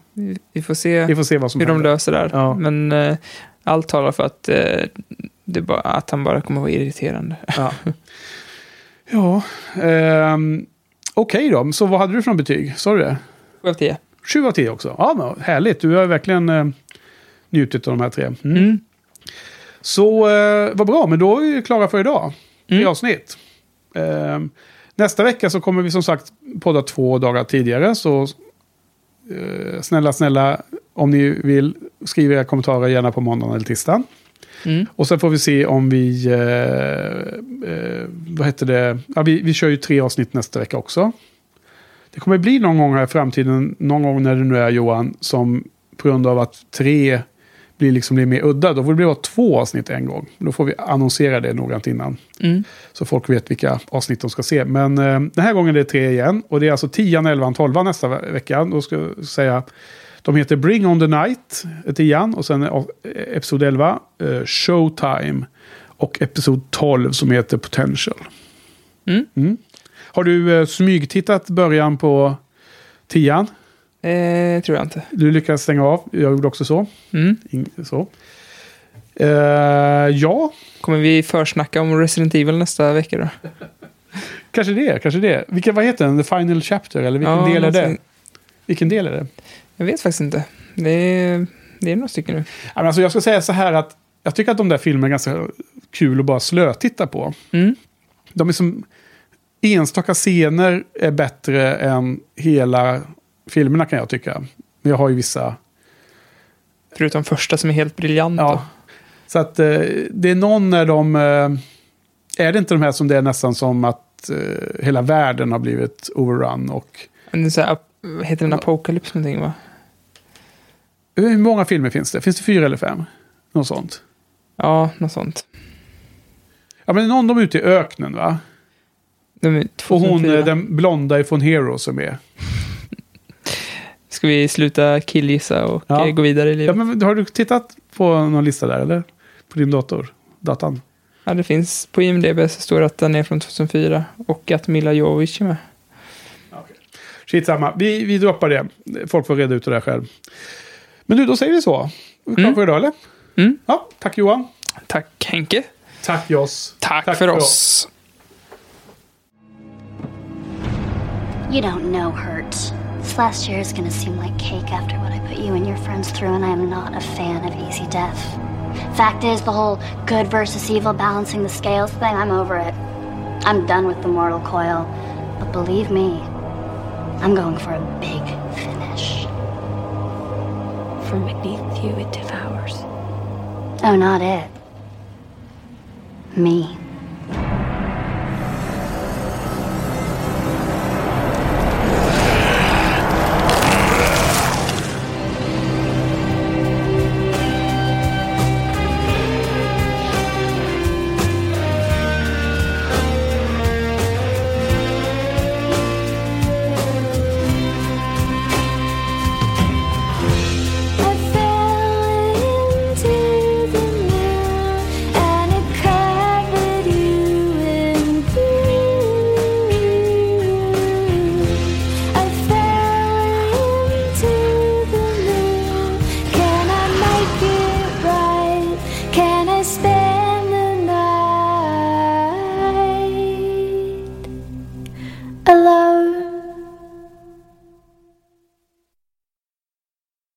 vi- får se Vi får se vad som hur de händer. löser det här. Ja. Men eh, allt talar för att, eh, bara, att han bara kommer vara irriterande. Ja, ja ehm, okej då. Så vad hade du för betyg? Sa du det? 7 av 10. 7 av 10 också. Ja, men härligt. Du har verkligen eh, njutit av de här tre. Mm. Mm. Så eh, vad bra, men då är vi klara för idag. Mm. avsnitt. Ehm, nästa vecka så kommer vi som sagt podda två dagar tidigare. Så eh, snälla, snälla, om ni vill, skriv era kommentarer gärna på måndagen eller tisdagen. Mm. Och sen får vi se om vi... Eh, eh, vad heter det? Ja, vi, vi kör ju tre avsnitt nästa vecka också. Det kommer bli någon gång här i framtiden, någon gång när det nu är Johan, som på grund av att tre blir liksom blir mer udda, då får det bli två avsnitt en gång. Då får vi annonsera det noggrant innan. Mm. Så folk vet vilka avsnitt de ska se. Men eh, den här gången är det tre igen. Och det är alltså 10, 11, 12 nästa ve- vecka. Då ska jag säga... De heter Bring on the Night, eh, tian. Och sen eh, episod 11, eh, Showtime. Och episod 12 som heter Potential. Mm. Har du eh, smygtittat början på tian? Eh, tror jag inte. Du lyckades stänga av. Jag gjorde också så. Mm. Ing- så. Eh, ja, Kommer vi försnacka om Resident Evil nästa vecka då? kanske det. Kanske det. Vilken, vad heter den? The Final Chapter? Eller vilken Ja, del är det? Vilken del är det? Jag vet faktiskt inte. Det är, det är några stycken nu. Alltså, jag ska säga så här att jag tycker att de där filmerna är ganska kul att bara slötitta på. Mm. De är som... Enstaka scener är bättre än hela filmerna kan jag tycka. Jag har ju vissa... Förutom första som är helt briljant. Ja. Så att eh, det är någon när de... Eh, är det inte de här som det är nästan som att eh, hela världen har blivit overrun och... Men det är så här, heter den? Apocalypse någonting va? Hur många filmer finns det? Finns det fyra eller fem? Något sånt. Ja, något sånt. Ja, men någon de är ute i öknen va? Och hon, 2004. den blonda ifrån Hero som är... Ska vi sluta killgissa och Ja. eh, gå vidare i Ja, livet? Ja, men har du tittat på någon lista där eller? På din dator? Datan? det finns på IMDB så står det att den är från 2004 och att Mila Jovovich är med. Skitsamma, vi, vi droppar det. Folk får reda ut det där själv. Men nu, då säger vi så. Är Mm. för idag eller? Mm. Ja, tack Johan. Tack Henke. Tack Joss. Tack, för oss. You don't know hurt. This last year is gonna seem like cake after what I put you and your friends through, and I am not a fan of easy death. Fact is, the whole good versus evil balancing the scales thing, I'm over it. I'm done with the mortal coil. But believe me, I'm going for a big finish. From beneath you, it devours. Oh, not it. Me.